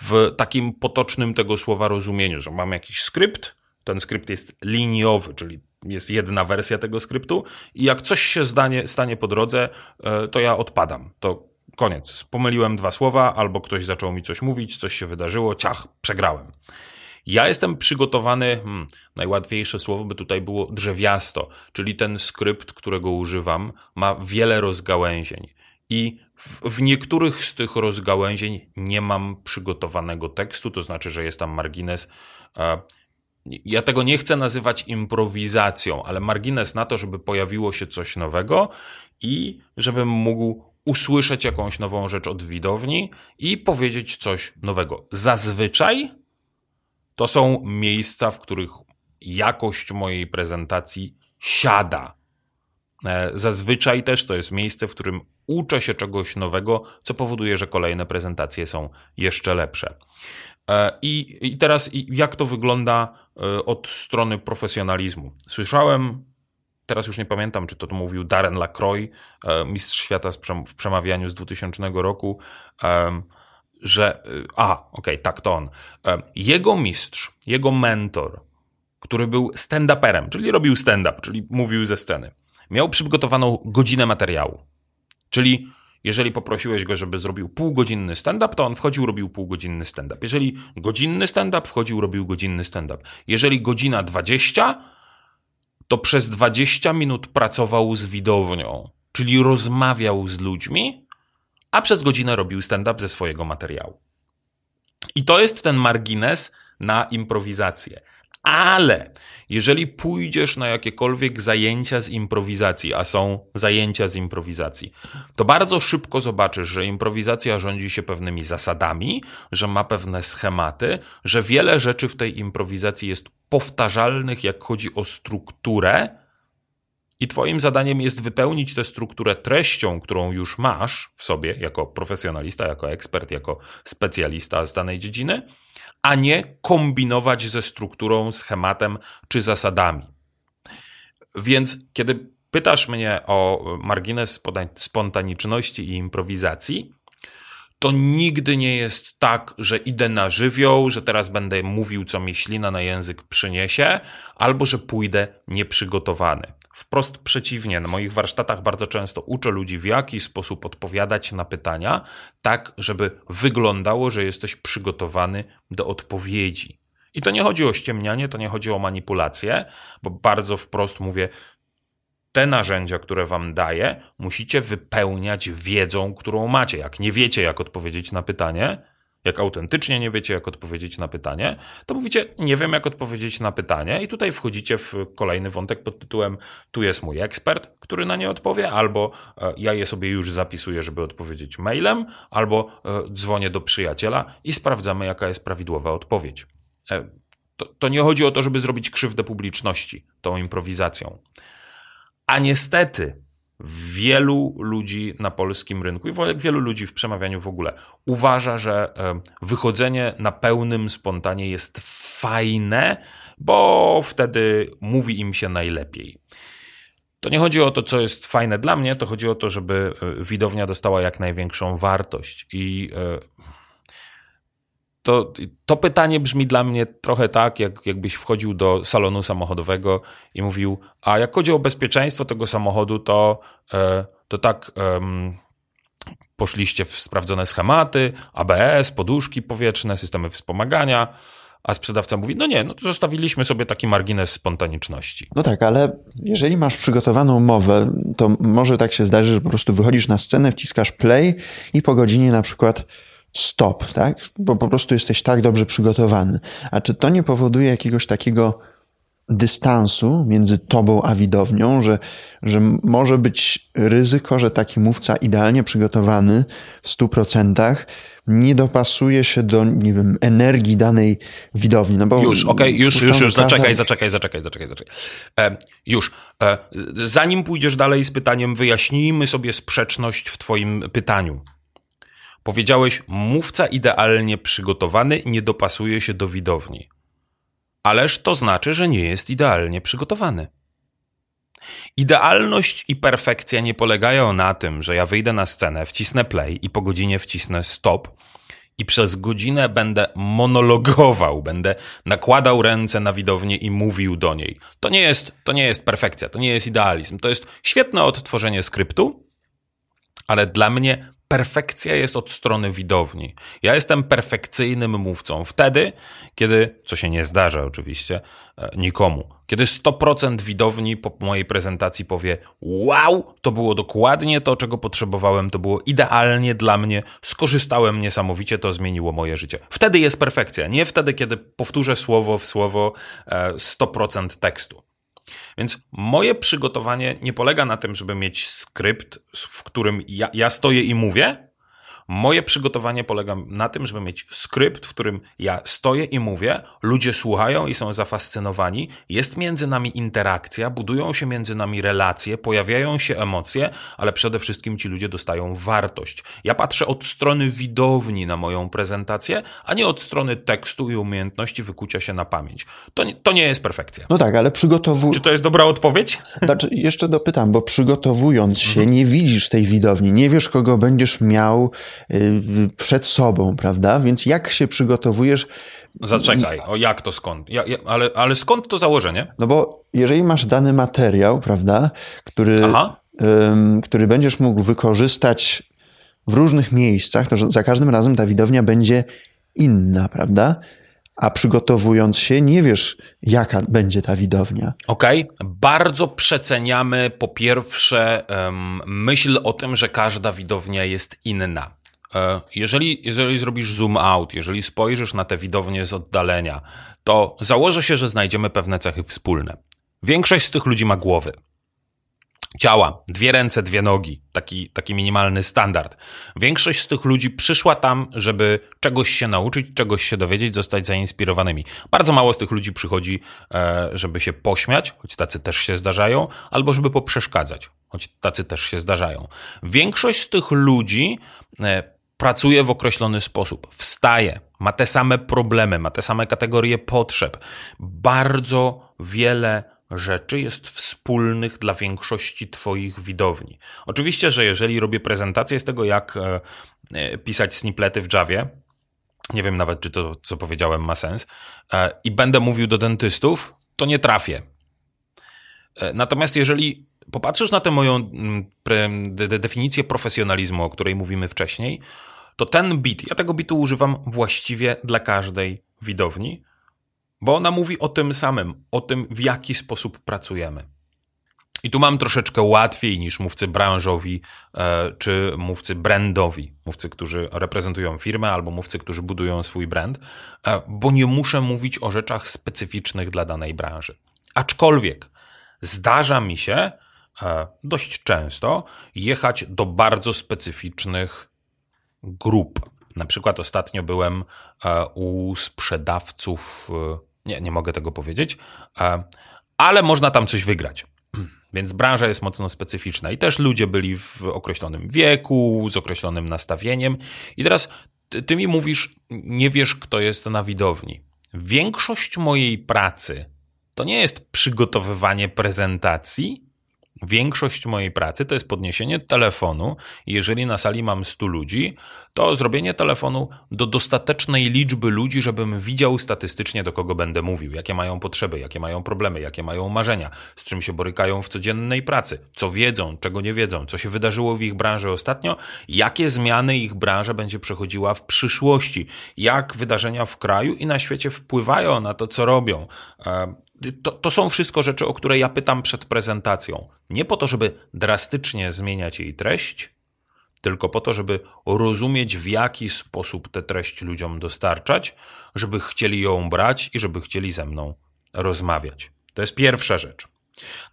w takim potocznym tego słowa rozumieniu, że mam jakiś skrypt, ten skrypt jest liniowy, czyli jest jedna wersja tego skryptu i jak coś się zdanie, stanie po drodze, e, to ja odpadam. To koniec. Pomyliłem dwa słowa, albo ktoś zaczął mi coś mówić, coś się wydarzyło, ciach, przegrałem. Ja jestem przygotowany, hmm, najłatwiejsze słowo by tutaj było drzewiasto, czyli ten skrypt, którego używam, ma wiele rozgałęzień. I w, w, niektórych z tych rozgałęzień nie mam przygotowanego tekstu, to znaczy, że jest tam margines. Ja tego nie chcę nazywać improwizacją, ale margines na to, żeby pojawiło się coś nowego i żebym mógł usłyszeć jakąś nową rzecz od widowni i powiedzieć coś nowego. Zazwyczaj to są miejsca, w których jakość mojej prezentacji siada. E, zazwyczaj też to jest miejsce, w którym uczę się czegoś nowego, co powoduje, że kolejne prezentacje są jeszcze lepsze. E, I, i teraz, jak to wygląda e, od strony profesjonalizmu? Słyszałem, teraz już nie pamiętam, czy to, mówił Darren Lacroix, mistrz świata w przemawianiu z 2000 roku że. Y, a, okej, okay, tak to on. Jego mistrz, jego mentor, który był stand-uperem, czyli robił stand-up, czyli mówił ze sceny, miał przygotowaną godzinę materiału. Czyli jeżeli poprosiłeś go, żeby zrobił półgodzinny stand-up, to on wchodził, robił półgodzinny stand-up. Jeżeli godzinny stand-up, wchodził, robił godzinny stand-up. Jeżeli godzina 20, to przez 20 minut pracował z widownią, czyli rozmawiał z ludźmi, a przez godzinę robił stand-up ze swojego materiału. I to jest ten margines na improwizację. Ale jeżeli pójdziesz na jakiekolwiek zajęcia z improwizacji, a są zajęcia z improwizacji, to bardzo szybko zobaczysz, że improwizacja rządzi się pewnymi zasadami, że ma pewne schematy, że wiele rzeczy w tej improwizacji jest powtarzalnych, jak chodzi o strukturę, i Twoim zadaniem jest wypełnić tę strukturę treścią, którą już masz w sobie jako profesjonalista, jako ekspert, jako specjalista z danej dziedziny, a nie kombinować ze strukturą, schematem czy zasadami. Więc kiedy pytasz mnie o margines spontaniczności i improwizacji, to nigdy nie jest tak, że idę na żywioł, że teraz będę mówił, co mi ślina na język przyniesie, albo że pójdę nieprzygotowany wprost przeciwnie. Na moich warsztatach bardzo często uczę ludzi, w jaki sposób odpowiadać na pytania, tak, żeby wyglądało, że jesteś przygotowany do odpowiedzi. I to nie chodzi o ściemnianie, to nie chodzi o manipulację, bo bardzo wprost mówię, te narzędzia, które wam daję, musicie wypełniać wiedzą, którą macie. Jak nie wiecie, jak odpowiedzieć na pytanie, jak autentycznie nie wiecie, jak odpowiedzieć na pytanie, to mówicie, nie wiem, jak odpowiedzieć na pytanie, i tutaj wchodzicie w kolejny wątek pod tytułem: Tu jest mój ekspert, który na nie odpowie, albo e, ja je sobie już zapisuję, żeby odpowiedzieć mailem, albo e, dzwonię do przyjaciela i sprawdzamy, jaka jest prawidłowa odpowiedź. E, to, to nie chodzi o to, żeby zrobić krzywdę publiczności tą improwizacją. A niestety, wielu ludzi na polskim rynku i wielu ludzi w przemawianiu w ogóle uważa, że wychodzenie na pełnym spontanie jest fajne, bo wtedy mówi im się najlepiej. To nie chodzi o to, co jest fajne dla mnie, to chodzi o to, żeby e, widownia dostała jak największą wartość. I e, to, to pytanie brzmi dla mnie trochę tak, jak, jakbyś wchodził do salonu samochodowego i mówił, a jak chodzi o bezpieczeństwo tego samochodu, to, e, to tak um, poszliście w sprawdzone schematy, ABS, poduszki powietrzne, systemy wspomagania, a sprzedawca mówi, no nie, no to zostawiliśmy sobie taki margines spontaniczności. No tak, ale jeżeli masz przygotowaną mowę, to może tak się zdarzy, że po prostu wychodzisz na scenę, wciskasz play i po godzinie na przykład stop, tak? Bo po prostu jesteś tak dobrze przygotowany. A czy to nie powoduje jakiegoś takiego dystansu między tobą a widownią, że, że może być ryzyko, że taki mówca idealnie przygotowany w stu procentach nie dopasuje się do, nie wiem, energii danej widowni. No bo już, okej, okay, już, już, już, zaczekaj, zaczekaj, zaczekaj, zaczekaj, zaczekaj. E, już. E, zanim pójdziesz dalej z pytaniem, wyjaśnijmy sobie sprzeczność w twoim pytaniu. Powiedziałeś, mówca idealnie przygotowany nie dopasuje się do widowni. Ależ to znaczy, że nie jest idealnie przygotowany. Idealność i perfekcja nie polegają na tym, że ja wyjdę na scenę, wcisnę play i po godzinie wcisnę stop i przez godzinę będę monologował, będę nakładał ręce na widownię i mówił do niej. To nie jest, to nie jest perfekcja, to nie jest idealizm. To jest świetne odtworzenie skryptu, ale dla mnie perfekcja jest od strony widowni. Ja jestem perfekcyjnym mówcą wtedy, kiedy, co się nie zdarza oczywiście e, nikomu, kiedy 100% widowni po mojej prezentacji powie: Wow, to było dokładnie to, czego potrzebowałem, to było idealnie dla mnie, skorzystałem niesamowicie, to zmieniło moje życie. Wtedy jest perfekcja, nie wtedy, kiedy powtórzę słowo w słowo 100% e, tekstu. Więc moje przygotowanie nie polega na tym, żeby mieć skrypt, w którym ja, ja stoję i mówię, Moje przygotowanie polega na tym, żeby mieć skrypt, w którym ja stoję i mówię, ludzie słuchają i są zafascynowani, jest między nami interakcja, budują się między nami relacje, pojawiają się emocje, ale przede wszystkim ci ludzie dostają wartość. Ja patrzę od strony widowni na moją prezentację, a nie od strony tekstu i umiejętności wykucia się na pamięć. To nie, to nie jest perfekcja. No tak, ale przygotowując. Czy to jest dobra odpowiedź? Znaczy, jeszcze dopytam, bo przygotowując się, mhm. nie widzisz tej widowni, nie wiesz, kogo będziesz miał przed sobą, prawda? Więc jak się przygotowujesz? Zaczekaj, o jak to skąd? Ja, ja, ale, ale skąd to założenie? No bo jeżeli masz dany materiał, prawda, który, ym, który będziesz mógł wykorzystać w różnych miejscach, to za każdym razem ta widownia będzie inna, prawda? a przygotowując się, nie wiesz, jaka będzie ta widownia. Okej, okay. bardzo przeceniamy po pierwsze um, myśl o tym, że każda widownia jest inna. E, jeżeli, jeżeli zrobisz zoom out, jeżeli spojrzysz na te widownie z oddalenia, to założę się, że znajdziemy pewne cechy wspólne. Większość z tych ludzi ma głowy. Ciała, dwie ręce, dwie nogi, taki, taki minimalny standard. Większość z tych ludzi przyszła tam, żeby czegoś się nauczyć, czegoś się dowiedzieć, zostać zainspirowanymi. Bardzo mało z tych ludzi przychodzi, e, żeby się pośmiać, choć tacy też się zdarzają, albo żeby poprzeszkadzać, choć tacy też się zdarzają. Większość z tych ludzi e, pracuje w określony sposób, wstaje, ma te same problemy, ma te same kategorie potrzeb. Bardzo wiele rzeczy jest wspólnych dla większości Twoich widowni. Oczywiście, że jeżeli robię prezentację z tego, jak e, e, pisać sniplety w Javie, nie wiem nawet, czy to, co powiedziałem, ma sens, e, i będę mówił do dentystów, to nie trafię. Natomiast jeżeli popatrzysz na tę moją mm, definicję profesjonalizmu, o której mówimy wcześniej, to ten bit, ja tego bitu używam właściwie dla każdej widowni, bo ona mówi o tym samym, o tym, w jaki sposób pracujemy. I tu mam troszeczkę łatwiej niż mówcy branżowi e, czy mówcy brandowi, mówcy, którzy reprezentują firmę albo mówcy, którzy budują swój brand, e, bo nie muszę mówić o rzeczach specyficznych dla danej branży. Aczkolwiek zdarza mi się dość często jechać do bardzo specyficznych grup. Na przykład ostatnio byłem u sprzedawców, nie, nie mogę tego powiedzieć, ale można tam coś wygrać. [clears throat] Więc branża jest mocno specyficzna i też ludzie byli w określonym wieku, z określonym nastawieniem. I teraz ty, ty mi mówisz, nie wiesz, kto jest na widowni. Większość mojej pracy to nie jest przygotowywanie prezentacji, Większość mojej pracy to jest podniesienie telefonu. Jeżeli na sali mam 100 ludzi, to zrobienie telefonu do dostatecznej liczby ludzi, żebym widział statystycznie, do kogo będę mówił, jakie mają potrzeby, jakie mają problemy, jakie mają marzenia, z czym się borykają w codziennej pracy, co wiedzą, czego nie wiedzą, co się wydarzyło w ich branży ostatnio, jakie zmiany ich branża będzie przechodziła w przyszłości, jak wydarzenia w kraju i na świecie wpływają na to, co robią. To, to są wszystko rzeczy, o które ja pytam przed prezentacją. Nie po to, żeby drastycznie zmieniać jej treść, tylko po to, żeby rozumieć, w jaki sposób tę treść ludziom dostarczać, żeby chcieli ją brać i żeby chcieli ze mną rozmawiać. To jest pierwsza rzecz.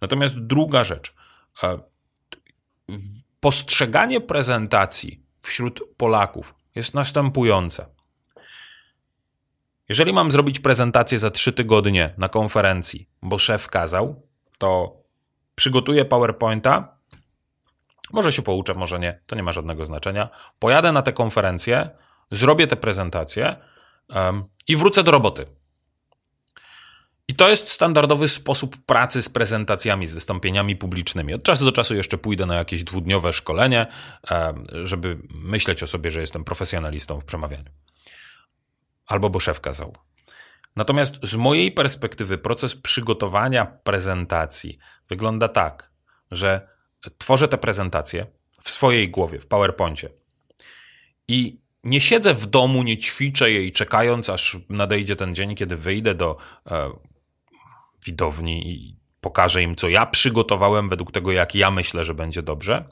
Natomiast druga rzecz. E, postrzeganie prezentacji wśród Polaków jest następujące. Jeżeli mam zrobić prezentację za trzy tygodnie na konferencji, bo szef kazał, to przygotuję PowerPointa. Może się pouczę, może nie, to nie ma żadnego znaczenia. Pojadę na tę konferencję, zrobię tę prezentację um, i wrócę do roboty. I to jest standardowy sposób pracy z prezentacjami, z wystąpieniami publicznymi. Od czasu do czasu jeszcze pójdę na jakieś dwudniowe szkolenie, żeby myśleć o sobie, że jestem profesjonalistą w przemawianiu albo bo szef kazał. Natomiast z mojej perspektywy proces przygotowania prezentacji wygląda tak, że tworzę tę prezentację w swojej głowie, w PowerPoincie. I nie siedzę w domu, nie ćwiczę jej, czekając, aż nadejdzie ten dzień, kiedy wyjdę do e, widowni i pokażę im, co ja przygotowałem według tego, jak ja myślę, że będzie dobrze.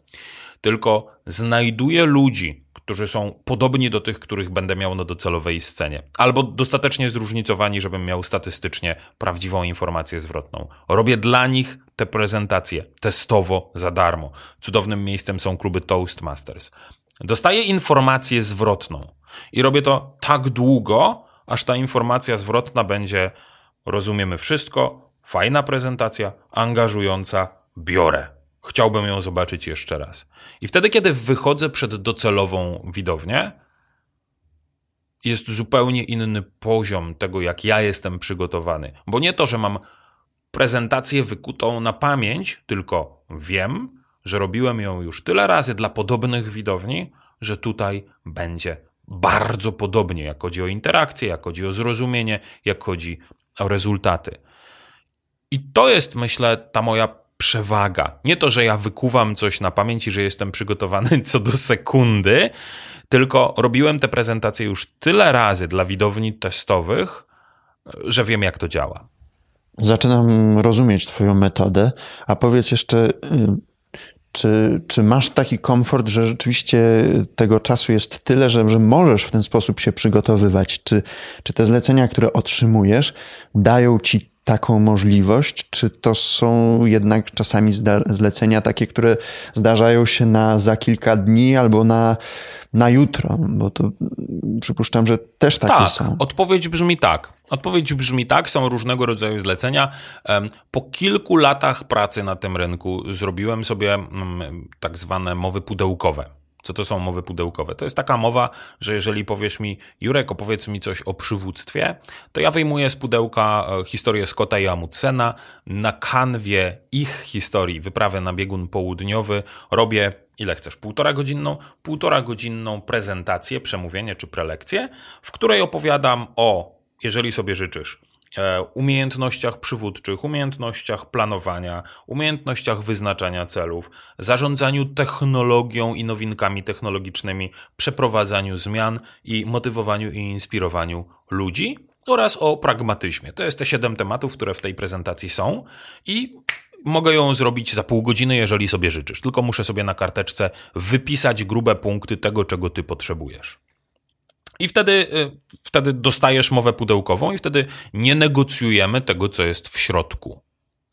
Tylko znajduję ludzi, którzy są podobni do tych, których będę miał na docelowej scenie, albo dostatecznie zróżnicowani, żebym miał statystycznie prawdziwą informację zwrotną. Robię dla nich te prezentacje testowo za darmo. Cudownym miejscem są kluby Toastmasters. Dostaję informację zwrotną i robię to tak długo, aż ta informacja zwrotna będzie rozumiemy wszystko, fajna prezentacja, angażująca, biorę. Chciałbym ją zobaczyć jeszcze raz. I wtedy, kiedy wychodzę przed docelową widownię, jest zupełnie inny poziom tego, jak ja jestem przygotowany. Bo nie to, że mam prezentację wykutą na pamięć, tylko wiem, że robiłem ją już tyle razy dla podobnych widowni, że tutaj będzie bardzo podobnie, jak chodzi o interakcję, jak chodzi o zrozumienie, jak chodzi o rezultaty. I to jest, myślę, ta moja przewaga. Nie to, że ja wykuwam coś na pamięć i że jestem przygotowany [laughs] co do sekundy, tylko robiłem te prezentacje już tyle razy dla widowni testowych, że wiem, jak to działa. Zaczynam rozumieć Twoją metodę, a powiedz jeszcze, y, czy, czy masz taki komfort, że rzeczywiście tego czasu jest tyle, że, że możesz w ten sposób się przygotowywać? Czy, czy te zlecenia, które otrzymujesz, dają ci taką możliwość? Czy to są jednak czasami zlecenia takie, które zdarzają się na za kilka dni albo na, na jutro? Bo to przypuszczam, że też takie tak, są. Odpowiedź brzmi tak. Odpowiedź brzmi tak, są różnego rodzaju zlecenia. Po kilku latach pracy na tym rynku zrobiłem sobie mm, tak zwane mowy pudełkowe. Co to są mowy pudełkowe? To jest taka mowa, że jeżeli powiesz mi, Jurek, opowiedz mi coś o przywództwie, to ja wyjmuję z pudełka e, historię Scotta i Amudsena, na kanwie ich historii, wyprawę na biegun południowy, robię ile chcesz, półtora godzinną, półtora godzinną prezentację, przemówienie czy prelekcję, w której opowiadam o, jeżeli sobie życzysz, umiejętnościach przywódczych, umiejętnościach planowania, umiejętnościach wyznaczania celów, zarządzaniu technologią i nowinkami technologicznymi, przeprowadzaniu zmian i motywowaniu i inspirowaniu ludzi oraz o pragmatyzmie. To jest te siedem tematów, które w tej prezentacji są i mogę ją zrobić za pół godziny, jeżeli sobie życzysz. Tylko muszę sobie na karteczce wypisać grube punkty tego, czego ty potrzebujesz. I wtedy, y, wtedy dostajesz mowę pudełkową, i wtedy nie negocjujemy tego, co jest w środku.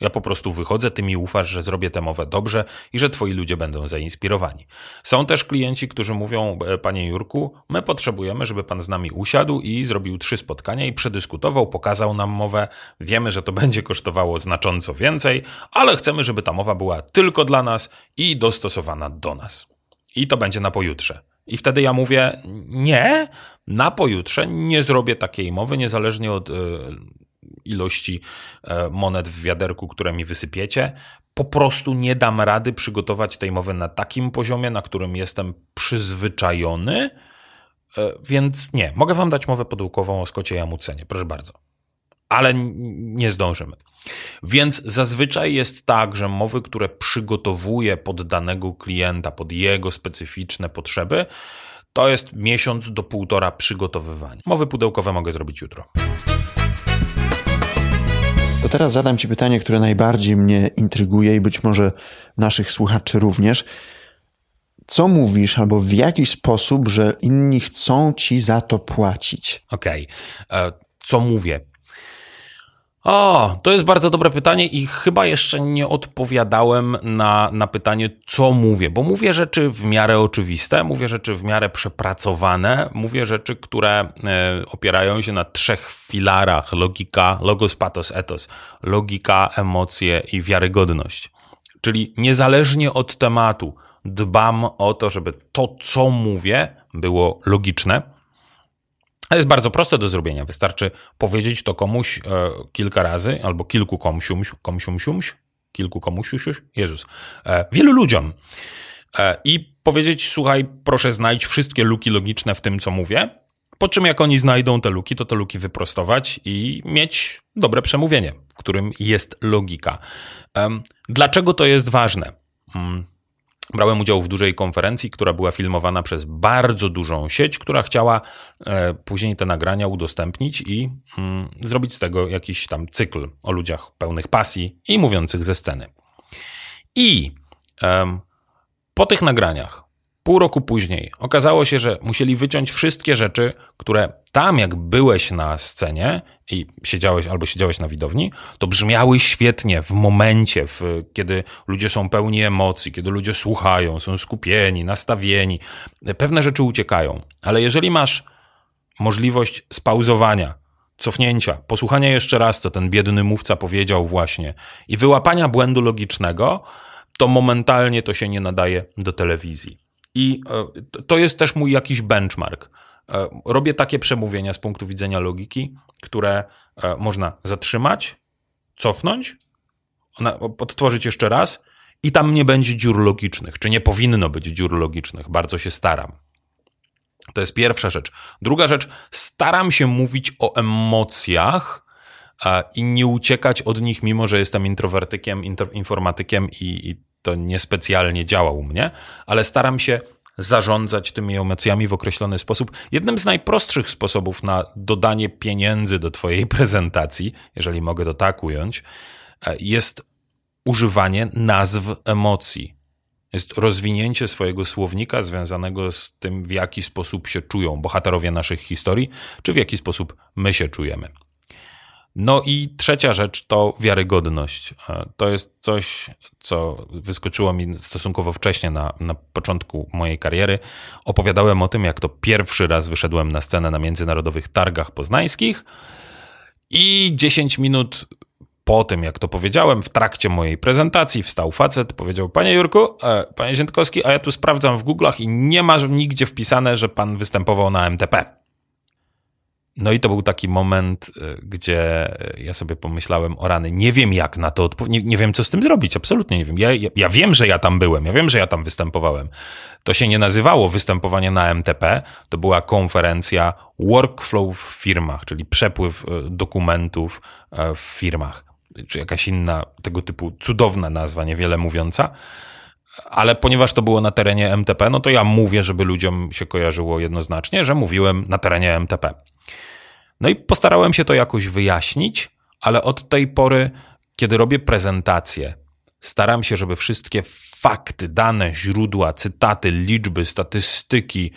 Ja po prostu wychodzę, ty mi ufasz, że zrobię tę mowę dobrze i że twoi ludzie będą zainspirowani. Są też klienci, którzy mówią, e, panie Jurku, my potrzebujemy, żeby pan z nami usiadł i zrobił trzy spotkania i przedyskutował, pokazał nam mowę. Wiemy, że to [laughs] będzie kosztowało znacząco więcej, ale chcemy, żeby ta mowa była tylko dla nas i dostosowana do nas. I to będzie na pojutrze. I wtedy ja mówię, nie, na pojutrze nie zrobię takiej mowy, niezależnie od y, ilości e, monet w wiaderku, które mi wysypiecie. Po prostu nie dam rady przygotować tej mowy na takim poziomie, na którym jestem przyzwyczajony, e, więc nie. Mogę wam dać mowę podłukową o Skocie Jamucenie, proszę bardzo. Ale nie zdążymy. Więc zazwyczaj jest tak, że mowy, które przygotowuję pod danego klienta, pod jego specyficzne potrzeby, to jest miesiąc do półtora przygotowywania. Mowy pudełkowe mogę zrobić jutro. To teraz zadam Ci pytanie, które najbardziej mnie intryguje i być może naszych słuchaczy również. Co mówisz, albo w jaki sposób, że inni chcą Ci za to płacić? Okej. Okay. E, co mówię? O, to jest bardzo dobre pytanie i chyba jeszcze nie odpowiadałem na, na pytanie, co mówię, bo mówię rzeczy w miarę oczywiste, mówię rzeczy w miarę przepracowane, mówię rzeczy, które e, opierają się na trzech filarach: logika, logos, pathos, ethos, logika, emocje i wiarygodność. Czyli niezależnie od tematu, dbam o to, żeby to, co mówię, było logiczne to jest bardzo proste do zrobienia. Wystarczy powiedzieć to komuś e, kilka razy, albo kilku komusiumś, komusiumsiumś, kilku komusiuś, Jezus, e, wielu ludziom. E, I powiedzieć, słuchaj, proszę znajdź wszystkie luki logiczne w tym, co mówię, po czym jak oni znajdą te luki, to te luki wyprostować i mieć dobre przemówienie, w którym jest logika. Dlaczego to jest ważne? Brałem udział w dużej konferencji, która była filmowana przez bardzo dużą sieć, która chciała e, później te nagrania udostępnić i mm, zrobić z tego jakiś tam cykl o ludziach pełnych pasji i mówiących ze sceny. I po tych nagraniach Pół roku później okazało się, że musieli wyciąć wszystkie rzeczy, które tam, jak byłeś na scenie i siedziałeś albo siedziałeś na widowni, to brzmiały świetnie w momencie, w, kiedy ludzie są pełni emocji, kiedy ludzie słuchają, są skupieni, nastawieni. Pewne rzeczy uciekają. Ale jeżeli masz możliwość spauzowania, cofnięcia, posłuchania jeszcze raz, co ten biedny mówca powiedział właśnie i wyłapania błędu logicznego, to momentalnie to się nie nadaje do telewizji. I e, to jest też mój jakiś benchmark. E, robię takie przemówienia z punktu widzenia logiki, które e, można zatrzymać, cofnąć, odtworzyć jeszcze raz i tam nie będzie dziur logicznych, czy nie powinno być dziur logicznych. Bardzo się staram. To jest pierwsza rzecz. Druga rzecz, staram się mówić o emocjach i nie uciekać od nich, mimo że jestem introwertykiem, informatykiem i, i to niespecjalnie działa u mnie, ale staram się zarządzać tymi emocjami w określony sposób. Jednym z najprostszych sposobów na dodanie pieniędzy do Twojej [laughs] prezentacji, jeżeli mogę to tak ująć, e, jest używanie nazw emocji. Jest rozwinięcie swojego słownika związanego z tym, w jaki sposób się czują bohaterowie naszych historii, czy w jaki sposób my się czujemy. No i trzecia rzecz to wiarygodność. E, to jest coś, co wyskoczyło mi stosunkowo wcześnie na, na początku mojej kariery. Opowiadałem o tym, jak to pierwszy raz wyszedłem na scenę na międzynarodowych targach poznańskich i 10 minut po tym, jak to powiedziałem, w trakcie mojej prezentacji wstał facet, powiedział: Panie Jurku, e, panie Ziętkowski, a ja tu sprawdzam w Google'ach i nie ma nigdzie wpisane, że pan występował na MTP. No i to był taki moment, y, gdzie ja sobie pomyślałem o rany. Nie wiem jak na to nie, nie, wiem co z tym zrobić, absolutnie nie wiem. Ja, ja, ja, wiem, że ja tam byłem, ja wiem, że ja tam występowałem. To się nie nazywało występowanie na MTP, to była konferencja workflow w firmach, czyli przepływ y, dokumentów y, w firmach, czy jakaś inna tego typu cudowna nazwa, niewiele mówiąca ale ponieważ to było na terenie MTP, no to ja mówię, żeby ludziom się kojarzyło jednoznacznie, że mówiłem na terenie MTP. No i postarałem się to jakoś wyjaśnić, ale od tej pory, kiedy robię prezentację, staram się, żeby wszystkie fakty, dane, źródła, cytaty, liczby, statystyki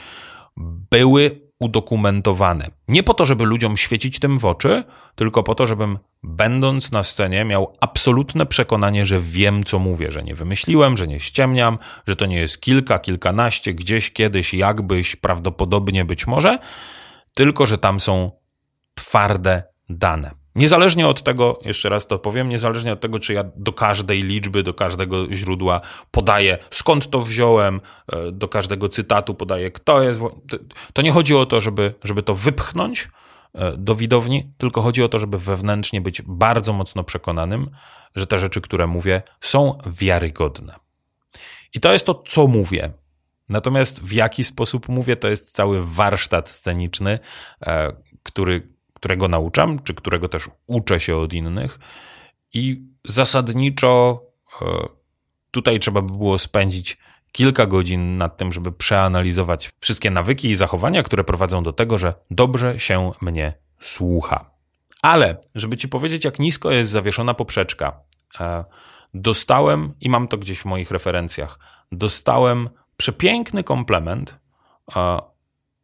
były udokumentowane. Nie po to, żeby ludziom świecić tym w oczy, tylko po to, żebym będąc na scenie miał absolutne przekonanie, że wiem, co mówię, że nie wymyśliłem, że nie ściemniam, że to nie jest kilka, kilkanaście, gdzieś, kiedyś, jakbyś, prawdopodobnie być może, tylko że tam są twarde dane. Niezależnie od tego, jeszcze raz to powiem, niezależnie od tego, czy ja do każdej liczby, do każdego źródła podaję, skąd to wziąłem, e, do każdego cytatu podaję, kto jest. To nie chodzi o to, żeby, żeby to wypchnąć e, do widowni, tylko chodzi o to, żeby wewnętrznie być bardzo mocno przekonanym, że te rzeczy, które mówię, są wiarygodne. I to jest to, co mówię. Natomiast w jaki sposób mówię, to jest cały warsztat sceniczny, e, który którego nauczam, czy którego też uczę się od innych. I zasadniczo e, tutaj trzeba by było spędzić kilka godzin nad tym, żeby przeanalizować wszystkie nawyki i zachowania, które prowadzą do tego, że dobrze się mnie słucha. Ale, żeby ci powiedzieć, jak nisko jest zawieszona poprzeczka, e, dostałem, i mam to gdzieś w moich referencjach, dostałem przepiękny komplement e,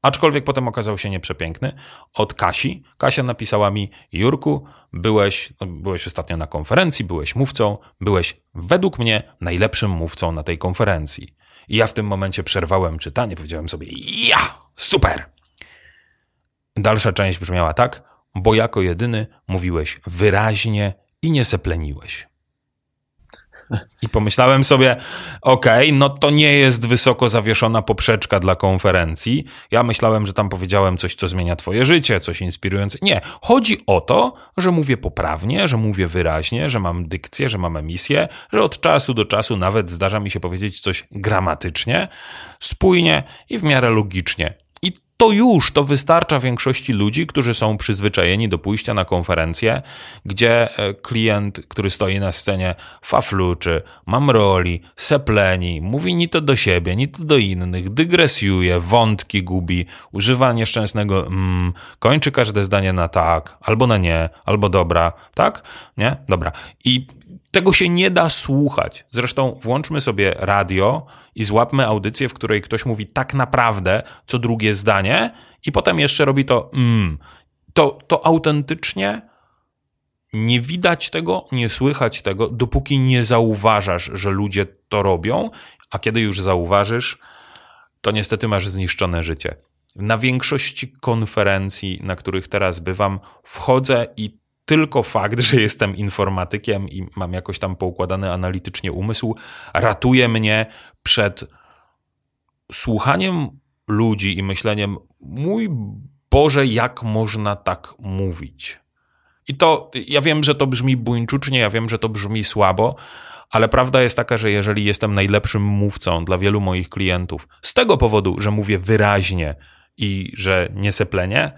aczkolwiek potem okazał się nieprzepiękny, od Kasi. Kasia napisała mi, Jurku, byłeś, no, byłeś ostatnio na konferencji, byłeś mówcą, byłeś według mnie najlepszym mówcą na tej konferencji. I ja w tym momencie przerwałem czytanie, powiedziałem sobie, ja, super! Dalsza część brzmiała tak, bo jako jedyny mówiłeś wyraźnie i nie sepleniłeś. I pomyślałem sobie, okej, okay, no to nie jest wysoko zawieszona poprzeczka dla konferencji. Ja myślałem, że tam powiedziałem coś, co zmienia twoje życie, coś inspirujące. Nie, chodzi o to, że mówię poprawnie, że mówię wyraźnie, że mam dykcję, że mam emisję, że od czasu do czasu nawet zdarza mi się powiedzieć coś gramatycznie, spójnie i w miarę logicznie to już to wystarcza większości ludzi, którzy są przyzwyczajeni do pójścia na konferencję, gdzie e, klient, który stoi na scenie, fafluczy, mamroli, sepleni, mówi ni to do siebie, ni to do innych, dygresjuje, wątki gubi, używa nieszczęsnego mm, kończy każde zdanie na tak, albo na nie, albo dobra, tak? Nie? Dobra. I tego się nie da słuchać. Zresztą włączmy sobie radio i złapmy audycję, w której ktoś mówi tak naprawdę co drugie zdanie i potem jeszcze robi to mm. To, to autentycznie nie widać tego, nie słychać tego, dopóki nie zauważasz, że ludzie to robią, a kiedy już zauważysz, to niestety masz zniszczone życie. Na większości konferencji, na których teraz bywam, wchodzę i tylko fakt, że jestem informatykiem i mam jakoś tam poukładany analitycznie umysł, ratuje mnie przed słuchaniem ludzi i myśleniem, mój Boże, jak można tak mówić? I to, ja wiem, że to brzmi buńczucznie, ja wiem, że to brzmi słabo, ale prawda jest taka, że jeżeli jestem najlepszym mówcą dla wielu moich klientów, z tego powodu, że mówię wyraźnie i że nie seplenię,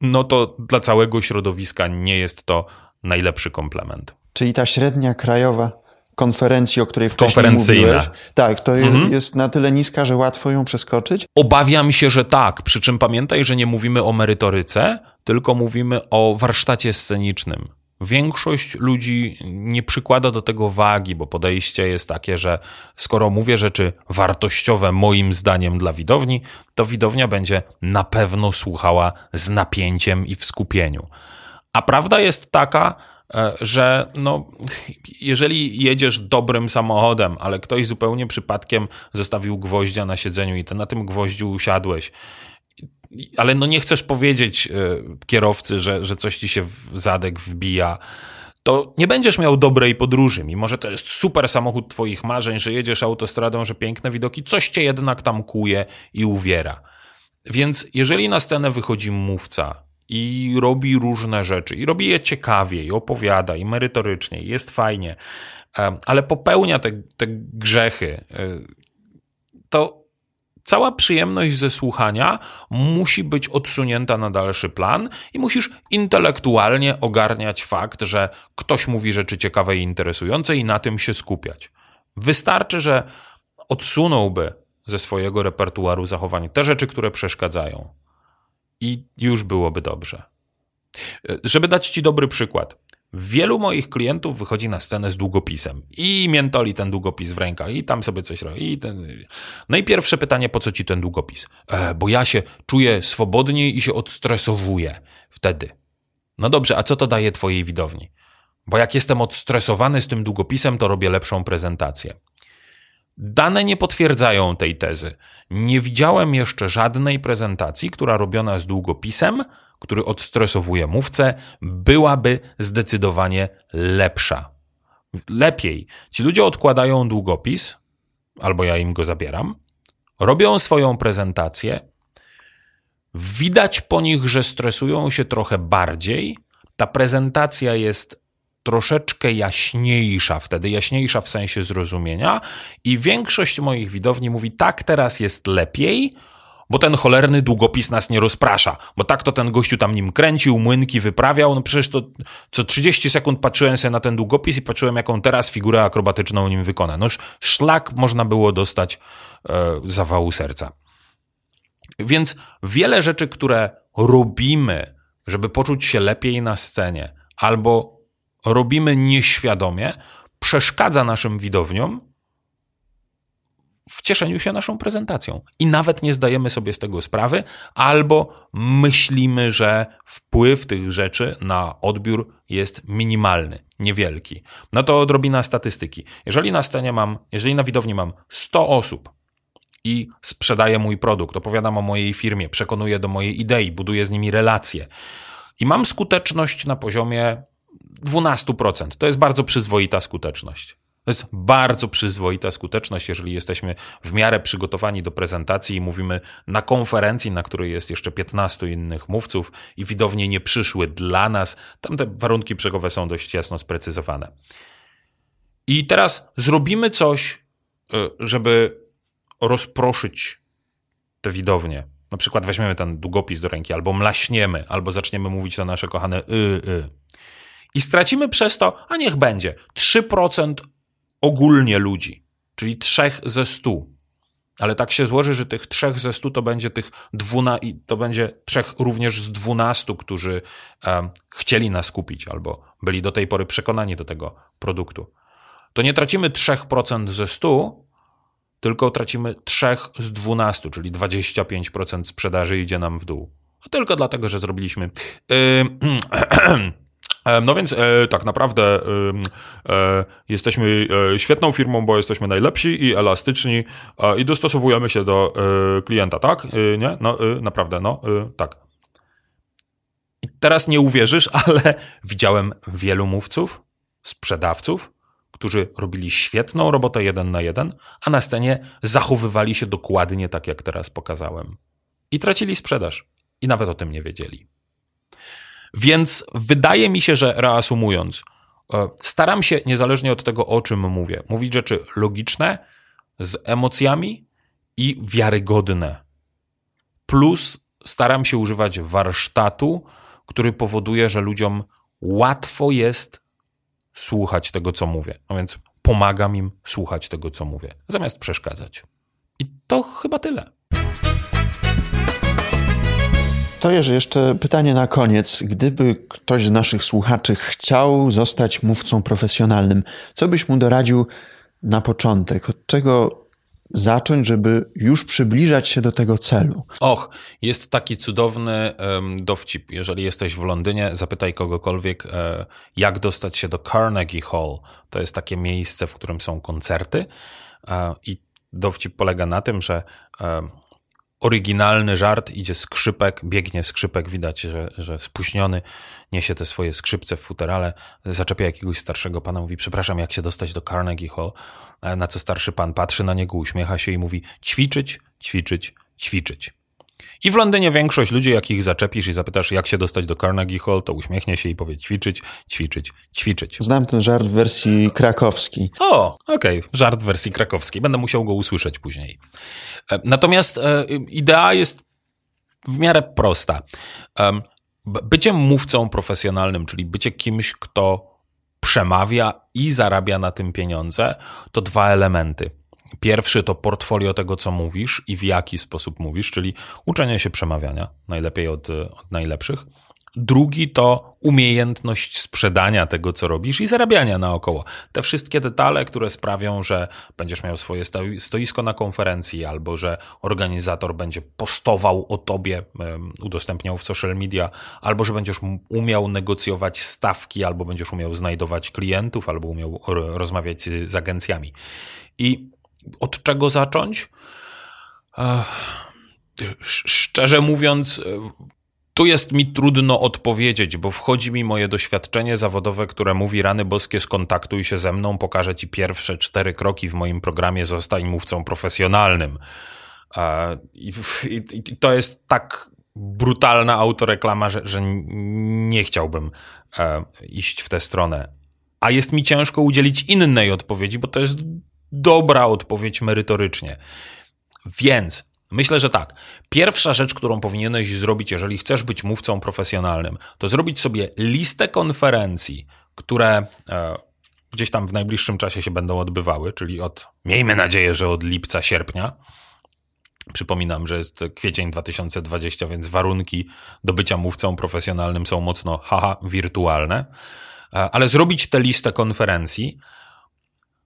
no to dla całego środowiska nie jest to najlepszy komplement. Czyli ta średnia krajowa konferencji, o której wcześniej mówiłeś, tak, to mhm. jest na tyle niska, że łatwo ją przeskoczyć? Obawiam się, że tak. Przy czym pamiętaj, że nie mówimy o merytoryce, tylko mówimy o warsztacie scenicznym. Większość ludzi nie przykłada do tego wagi, bo podejście jest takie, że skoro mówię rzeczy wartościowe moim zdaniem dla widowni, to widownia będzie na pewno słuchała z napięciem i w skupieniu. A prawda jest taka, e, że no, jeżeli jedziesz dobrym samochodem, ale ktoś zupełnie przypadkiem zostawił gwoździa na siedzeniu i ty na tym gwoździu usiadłeś ale no nie chcesz powiedzieć e, kierowcy, że, że coś ci się w zadek wbija, to nie będziesz miał dobrej podróży, mimo że to jest super samochód twoich marzeń, że jedziesz autostradą, że piękne widoki, coś cię jednak tam kuje i uwiera. Więc jeżeli na scenę wychodzi mówca i robi różne rzeczy, i robi je ciekawie, i opowiada, i merytorycznie, i jest fajnie, ale popełnia te, te grzechy, e, to cała przyjemność ze słuchania musi być odsunięta na dalszy plan i musisz intelektualnie ogarniać fakt, że ktoś mówi rzeczy ciekawe i interesujące i na tym się skupiać. Wystarczy, że odsunąłby ze swojego repertuaru zachowań te rzeczy, które przeszkadzają. I już byłoby dobrze. E, żeby dać Ci dobry przykład. Wielu moich klientów wychodzi na scenę z długopisem i miętoli ten długopis w rękach i tam sobie coś robi. I ten... No i pierwsze pytanie, po co ci ten długopis? E, bo ja się czuję swobodniej i się odstresowuję wtedy. No dobrze, a co to daje twojej widowni? Bo jak jestem odstresowany z tym długopisem, to robię lepszą prezentację. Dane nie potwierdzają tej tezy. Nie widziałem jeszcze żadnej prezentacji, która robiona z długopisem który odstresowuje mówcę, byłaby zdecydowanie lepsza. Lepiej. Ci ludzie odkładają długopis, albo ja im go zabieram, robią swoją prezentację. Widać po nich, że stresują się trochę bardziej. Ta prezentacja jest troszeczkę jaśniejsza wtedy, jaśniejsza w sensie zrozumienia, i większość moich widowni mówi: tak, teraz jest lepiej, bo ten cholerny długopis nas nie rozprasza, bo tak to ten gościu tam nim kręcił, młynki wyprawiał, no przecież to co 30 sekund patrzyłem sobie na ten długopis i patrzyłem, jaką teraz figurę akrobatyczną nim wykona. Noż szlak można było dostać e, zawału serca. Więc wiele rzeczy, które robimy, żeby poczuć się lepiej na scenie, albo robimy nieświadomie, przeszkadza naszym widowniom w cieszeniu się naszą prezentacją. I nawet nie zdajemy sobie z tego sprawy, albo myślimy, że wpływ tych rzeczy na odbiór jest minimalny, niewielki. No to odrobina statystyki. Jeżeli na scenie mam, jeżeli na widowni mam 100 osób i sprzedaję mój produkt, opowiadam o mojej firmie, przekonuję do mojej idei, buduję z nimi relacje i mam skuteczność na poziomie 12%. To jest bardzo przyzwoita skuteczność. To jest bardzo przyzwoita skuteczność, jeżeli jesteśmy w miarę przygotowani do prezentacji i mówimy na konferencji, na której jest jeszcze 15 innych mówców i widownie nie przyszły dla nas. Tam te warunki brzegowe są dość jasno sprecyzowane. I teraz zrobimy coś, e, żeby rozproszyć te widownie. Na przykład weźmiemy ten długopis do ręki, albo mlaśniemy, albo zaczniemy mówić to nasze kochane y, y. I stracimy przez to, a niech będzie, 3% ogólnie ludzi, czyli trzech ze stu. Ale tak się złoży, że tych trzech ze stu to będzie tych dwuna, to będzie trzech również z dwunastu, którzy chcieli nas kupić albo byli do tej pory przekonani do tego produktu. To nie tracimy 3% ze 100, tylko tracimy 3 z 12, czyli 25% sprzedaży idzie nam w dół. Tylko dlatego, że zrobiliśmy. Yy, [clears throat] No więc e, tak naprawdę e, jesteśmy e, świetną firmą, bo jesteśmy najlepsi i elastyczni e, i dostosowujemy się do e, klienta, tak? E, nie? No naprawdę, no tak. I teraz nie uwierzysz, [laughs] ale widziałem wielu mówców, sprzedawców, którzy robili świetną robotę jeden na jeden, a na scenie zachowywali się dokładnie tak, jak teraz pokazałem. I tracili sprzedaż. I nawet o tym nie wiedzieli. Więc wydaje mi się, że reasumując, e, staram się, niezależnie od tego, o czym mówię, mówić rzeczy logiczne, z emocjami i wiarygodne. Plus staram się używać warsztatu, który powoduje, że ludziom łatwo jest słuchać tego, co mówię. No więc pomagam im słuchać tego, co mówię, zamiast przeszkadzać. I to chyba tyle. To jeszcze pytanie na koniec. Gdyby ktoś z naszych słuchaczy chciał zostać mówcą profesjonalnym, co byś mu doradził na początek? Od czego zacząć, żeby już przybliżać się do tego celu? Och, jest taki cudowny um, dowcip. Jeżeli jesteś w Londynie, zapytaj kogokolwiek, e, jak dostać się do Carnegie Hall. To jest takie miejsce, w którym są koncerty. E, I dowcip polega na tym, że e, oryginalny żart, idzie skrzypek, biegnie skrzypek, widać, że, że spóźniony, niesie te swoje skrzypce w futerale, zaczepia jakiegoś starszego pana, mówi, przepraszam, jak się dostać do Carnegie Hall, e, na co starszy pan patrzy na niego, uśmiecha się i mówi, ćwiczyć, ćwiczyć, ćwiczyć. I w Londynie większość ludzi, jak ich zaczepisz i zapytasz, jak się dostać do Carnegie Hall, to uśmiechnie się i powie ćwiczyć, ćwiczyć, ćwiczyć. Znam ten żart w wersji krakowskiej. O, okej, okay. żart w wersji krakowskiej. Będę musiał go usłyszeć później. E, natomiast e, idea jest w miarę prosta. Bycie mówcą profesjonalnym, czyli bycie kimś, kto przemawia i zarabia na tym pieniądze, to dwa elementy. Pierwszy to portfolio tego, co mówisz i w jaki sposób mówisz, czyli uczenie się przemawiania, najlepiej od, od najlepszych. Drugi to umiejętność sprzedania tego, co robisz i zarabiania naokoło. Te wszystkie detale, które sprawią, że będziesz miał swoje stoisko na konferencji, albo że organizator będzie postował o tobie, udostępniał w social media, albo że będziesz umiał negocjować stawki, albo będziesz umiał znajdować klientów, albo umiał rozmawiać z agencjami. I od czego zacząć? Szczerze mówiąc, tu jest mi trudno odpowiedzieć, bo wchodzi mi moje doświadczenie zawodowe, które mówi rany boskie, skontaktuj się ze mną, pokażę ci pierwsze cztery kroki w moim programie, zostań mówcą profesjonalnym. I, i, i to jest tak brutalna autoreklama, że, że nie chciałbym e, iść w tę stronę. A jest mi ciężko udzielić innej odpowiedzi, bo to jest dobra odpowiedź merytorycznie. Więc myślę, że tak. Pierwsza rzecz, którą powinieneś zrobić, jeżeli chcesz być mówcą profesjonalnym, to zrobić sobie listę konferencji, które e, gdzieś tam w najbliższym czasie się będą odbywały, czyli od, miejmy nadzieję, że od lipca, sierpnia. Przypominam, że jest kwiecień 2020, więc warunki do bycia mówcą profesjonalnym są mocno haha wirtualne. E, ale zrobić tę listę konferencji,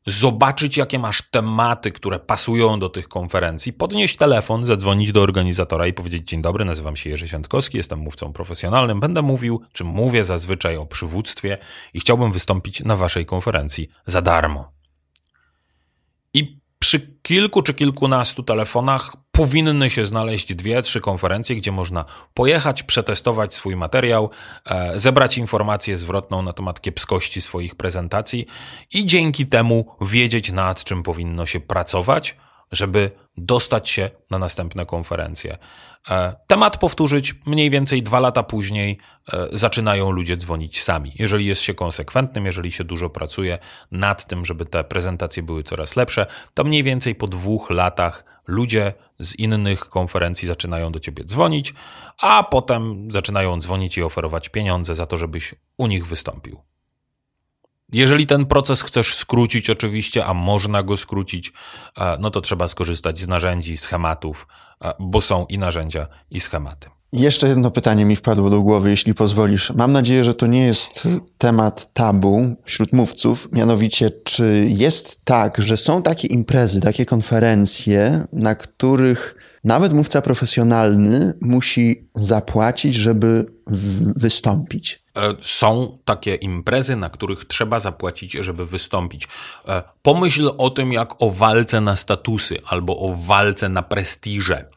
zobaczyć, jakie masz tematy, które pasują do tych konferencji, podnieść telefon, zadzwonić do organizatora i powiedzieć: Dzień dobry, nazywam się Jerzy Siątkowski, jestem mówcą profesjonalnym, będę mówił, czy mówię zazwyczaj o przywództwie i chciałbym wystąpić na waszej konferencji za darmo. I przy kilku czy kilkunastu telefonach powinny się znaleźć dwie, trzy konferencje, gdzie można pojechać, przetestować swój materiał, e, zebrać informację zwrotną na temat kiepskości swoich prezentacji i dzięki temu wiedzieć, nad czym powinno się pracować żeby dostać się na następne konferencje. E, temat powtórzyć mniej więcej dwa lata później e, zaczynają ludzie dzwonić sami. Jeżeli jest się konsekwentnym, jeżeli się dużo pracuje nad tym, żeby te prezentacje były coraz lepsze, to mniej więcej po dwóch latach ludzie z innych konferencji zaczynają do ciebie dzwonić, a potem zaczynają dzwonić i oferować pieniądze za to, żebyś u nich wystąpił. Jeżeli ten proces chcesz skrócić, oczywiście, a można go skrócić, e, no to trzeba skorzystać z narzędzi, schematów, e, bo są i narzędzia, i schematy. Jeszcze jedno pytanie mi wpadło do głowy, jeśli pozwolisz. Mam nadzieję, że to nie jest temat tabu wśród mówców. Mianowicie, czy jest tak, że są takie imprezy, takie konferencje, na których nawet mówca profesjonalny musi zapłacić, żeby wystąpić? E, są takie imprezy, na których trzeba zapłacić, żeby wystąpić. E, pomyśl o tym jak o walce na statusy albo o walce na prestiże.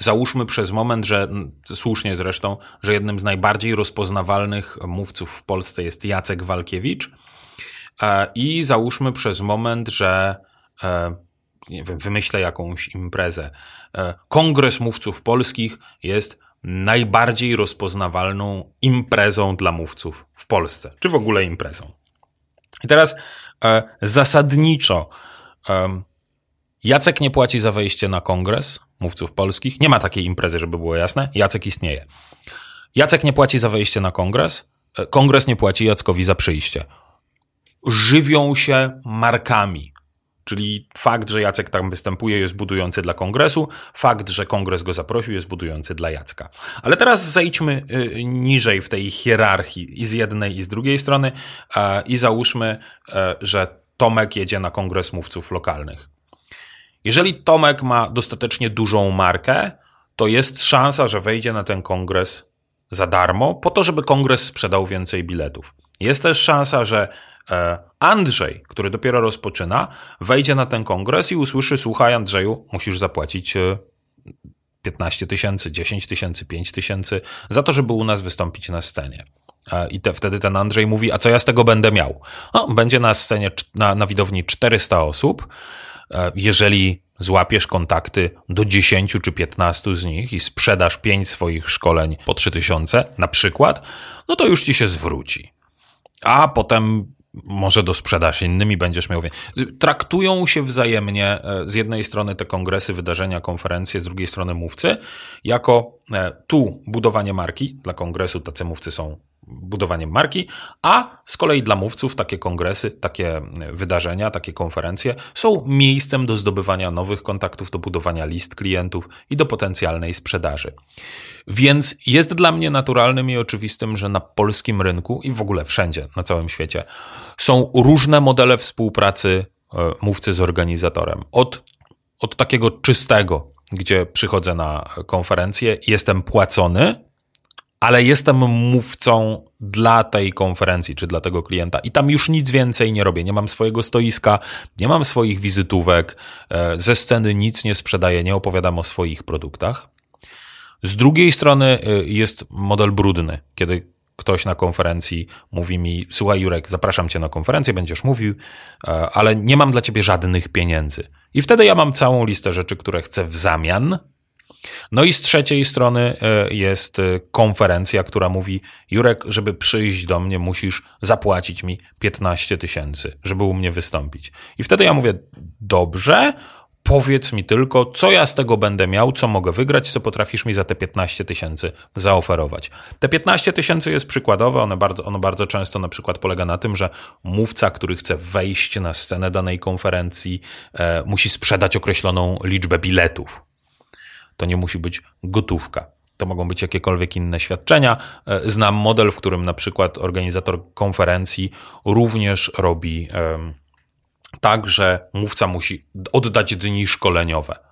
E, załóżmy przez moment, że słusznie zresztą, że jednym z najbardziej rozpoznawalnych mówców w Polsce jest Jacek Walkiewicz. I załóżmy przez moment, że nie wiem, wymyślę jakąś imprezę. Kongres Mówców Polskich jest najbardziej rozpoznawalną imprezą dla mówców w Polsce, czy w ogóle imprezą. I teraz e, zasadniczo e, Jacek nie płaci za wejście na kongres mówców polskich. Nie ma takiej imprezy, żeby było jasne. Jacek istnieje. Jacek nie płaci za wejście na kongres. E, kongres nie płaci Jackowi za przyjście. Żywią się markami. Czyli fakt, że Jacek tam występuje, jest budujący dla kongresu, fakt, że kongres go zaprosił, jest budujący dla Jacka. Ale teraz zejdźmy y, niżej w tej hierarchii i z jednej, i z drugiej strony i załóżmy, e, że Tomek jedzie na kongres mówców lokalnych. Jeżeli Tomek ma dostatecznie dużą markę, to jest szansa, że wejdzie na ten kongres za darmo, po to, żeby kongres sprzedał więcej biletów. Jest też szansa, że e, Andrzej, który dopiero rozpoczyna, wejdzie na ten kongres i usłyszy: Słuchaj, Andrzeju, musisz zapłacić 15 e, tysięcy, 10 tysięcy, 5 tysięcy za to, żeby u nas wystąpić na scenie. E, I te, wtedy ten Andrzej mówi: A co ja z tego będę miał? No, będzie na scenie, na, na widowni 400 osób. Jeżeli złapiesz kontakty do 10 czy 15 z nich i sprzedasz 5 swoich szkoleń po 3000 na przykład, no to już ci się zwróci. A potem może do sprzedaż innymi będziesz miał. Traktują się wzajemnie e, z jednej strony te kongresy, wydarzenia, konferencje, z drugiej strony mówcy, jako e, tu budowanie marki. Dla kongresu tacy mówcy są budowaniem marki, a z kolei dla mówców takie kongresy, takie wydarzenia, takie konferencje są miejscem do zdobywania nowych kontaktów, do budowania list klientów i do potencjalnej sprzedaży. Więc jest dla mnie naturalnym i oczywistym, że na polskim rynku i w ogóle wszędzie na całym świecie są różne modele współpracy e, mówcy z organizatorem. Od, od takiego czystego, gdzie przychodzę na konferencję, jestem płacony ale jestem mówcą dla tej konferencji czy dla tego klienta i tam już nic więcej nie robię. Nie mam swojego stoiska, nie mam swoich wizytówek, e, ze sceny nic nie sprzedaję, nie opowiadam o swoich produktach. Z drugiej strony e, jest model brudny, kiedy ktoś na konferencji mówi mi: Słuchaj, Jurek, zapraszam cię na konferencję, będziesz mówił, e, ale nie mam dla ciebie żadnych pieniędzy. I wtedy ja mam całą listę rzeczy, które chcę w zamian no i z trzeciej strony e, jest e, konferencja, która mówi: Jurek, żeby przyjść do mnie, musisz zapłacić mi 15 tysięcy, żeby u mnie wystąpić. I wtedy ja mówię: Dobrze, powiedz mi tylko, co ja z tego będę miał, co mogę wygrać, co potrafisz mi za te 15 tysięcy zaoferować. Te 15 tysięcy jest przykładowe, ono bardzo, ono bardzo często na przykład polega na tym, że mówca, który chce wejść na scenę danej konferencji, e, musi sprzedać określoną liczbę biletów to nie musi być gotówka. To mogą być jakiekolwiek inne świadczenia. E, znam model, w którym na przykład organizator konferencji również robi tak, że mówca musi oddać dni szkoleniowe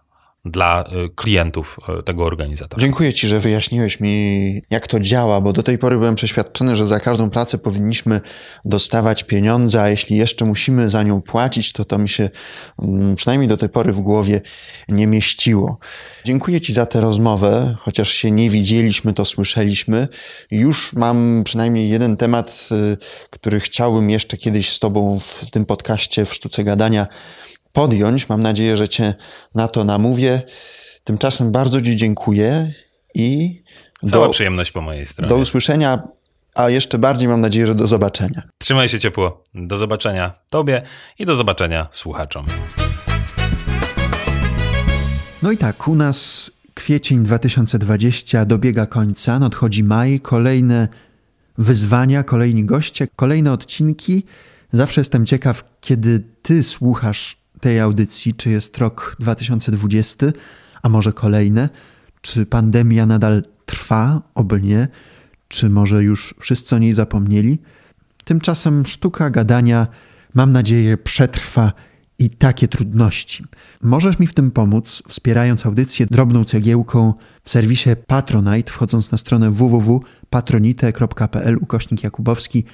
dla y, klientów y, tego organizatora. Dziękuję Ci, że wyjaśniłeś mi, jak to działa, bo do tej pory byłem przeświadczony, że za każdą pracę powinniśmy dostawać pieniądze, a jeśli jeszcze musimy za nią płacić, to to mi się mm, przynajmniej do tej pory w głowie nie mieściło. Dziękuję Ci za tę rozmowę, chociaż się nie widzieliśmy, to słyszeliśmy. Już mam przynajmniej jeden temat, y, który chciałbym jeszcze kiedyś z Tobą w tym podcaście w Sztuce Gadania podjąć. Mam nadzieję, że Cię na to namówię. Tymczasem bardzo Ci dziękuję i. Cała do, przyjemność po mojej stronie. Do usłyszenia, a jeszcze bardziej mam nadzieję, że do zobaczenia. Trzymaj się ciepło. Do zobaczenia Tobie i do zobaczenia słuchaczom. No i tak, u nas kwiecień 2020 dobiega końca, nadchodzi maj, kolejne wyzwania, kolejni goście, kolejne odcinki. Zawsze jestem ciekaw, kiedy Ty słuchasz tej audycji, czy jest rok 2020, a może kolejne, czy pandemia nadal trwa, oby nie, czy może już wszyscy o niej zapomnieli. Tymczasem sztuka gadania, mam nadzieję, przetrwa i takie trudności. Możesz mi w tym pomóc, wspierając audycję drobną cegiełką w serwisie Patronite, wchodząc na stronę www.patronite.pl ukośnik Jakubowski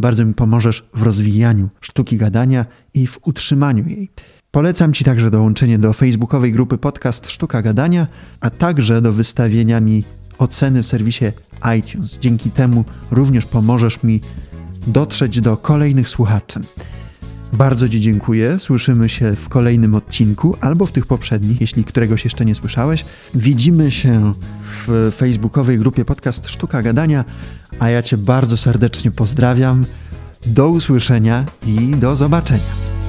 bardzo mi pomożesz w rozwijaniu sztuki gadania i w utrzymaniu jej. Polecam Ci także dołączenie do facebookowej grupy podcast Sztuka Gadania, a także do wystawienia mi oceny w serwisie iTunes. Dzięki temu również pomożesz mi dotrzeć do kolejnych słuchaczy. Bardzo Ci dziękuję. Słyszymy się w kolejnym odcinku albo w tych poprzednich, jeśli któregoś jeszcze nie słyszałeś. Widzimy się w facebookowej grupie podcast Sztuka Gadania, a ja Cię bardzo serdecznie pozdrawiam. Do usłyszenia i do zobaczenia.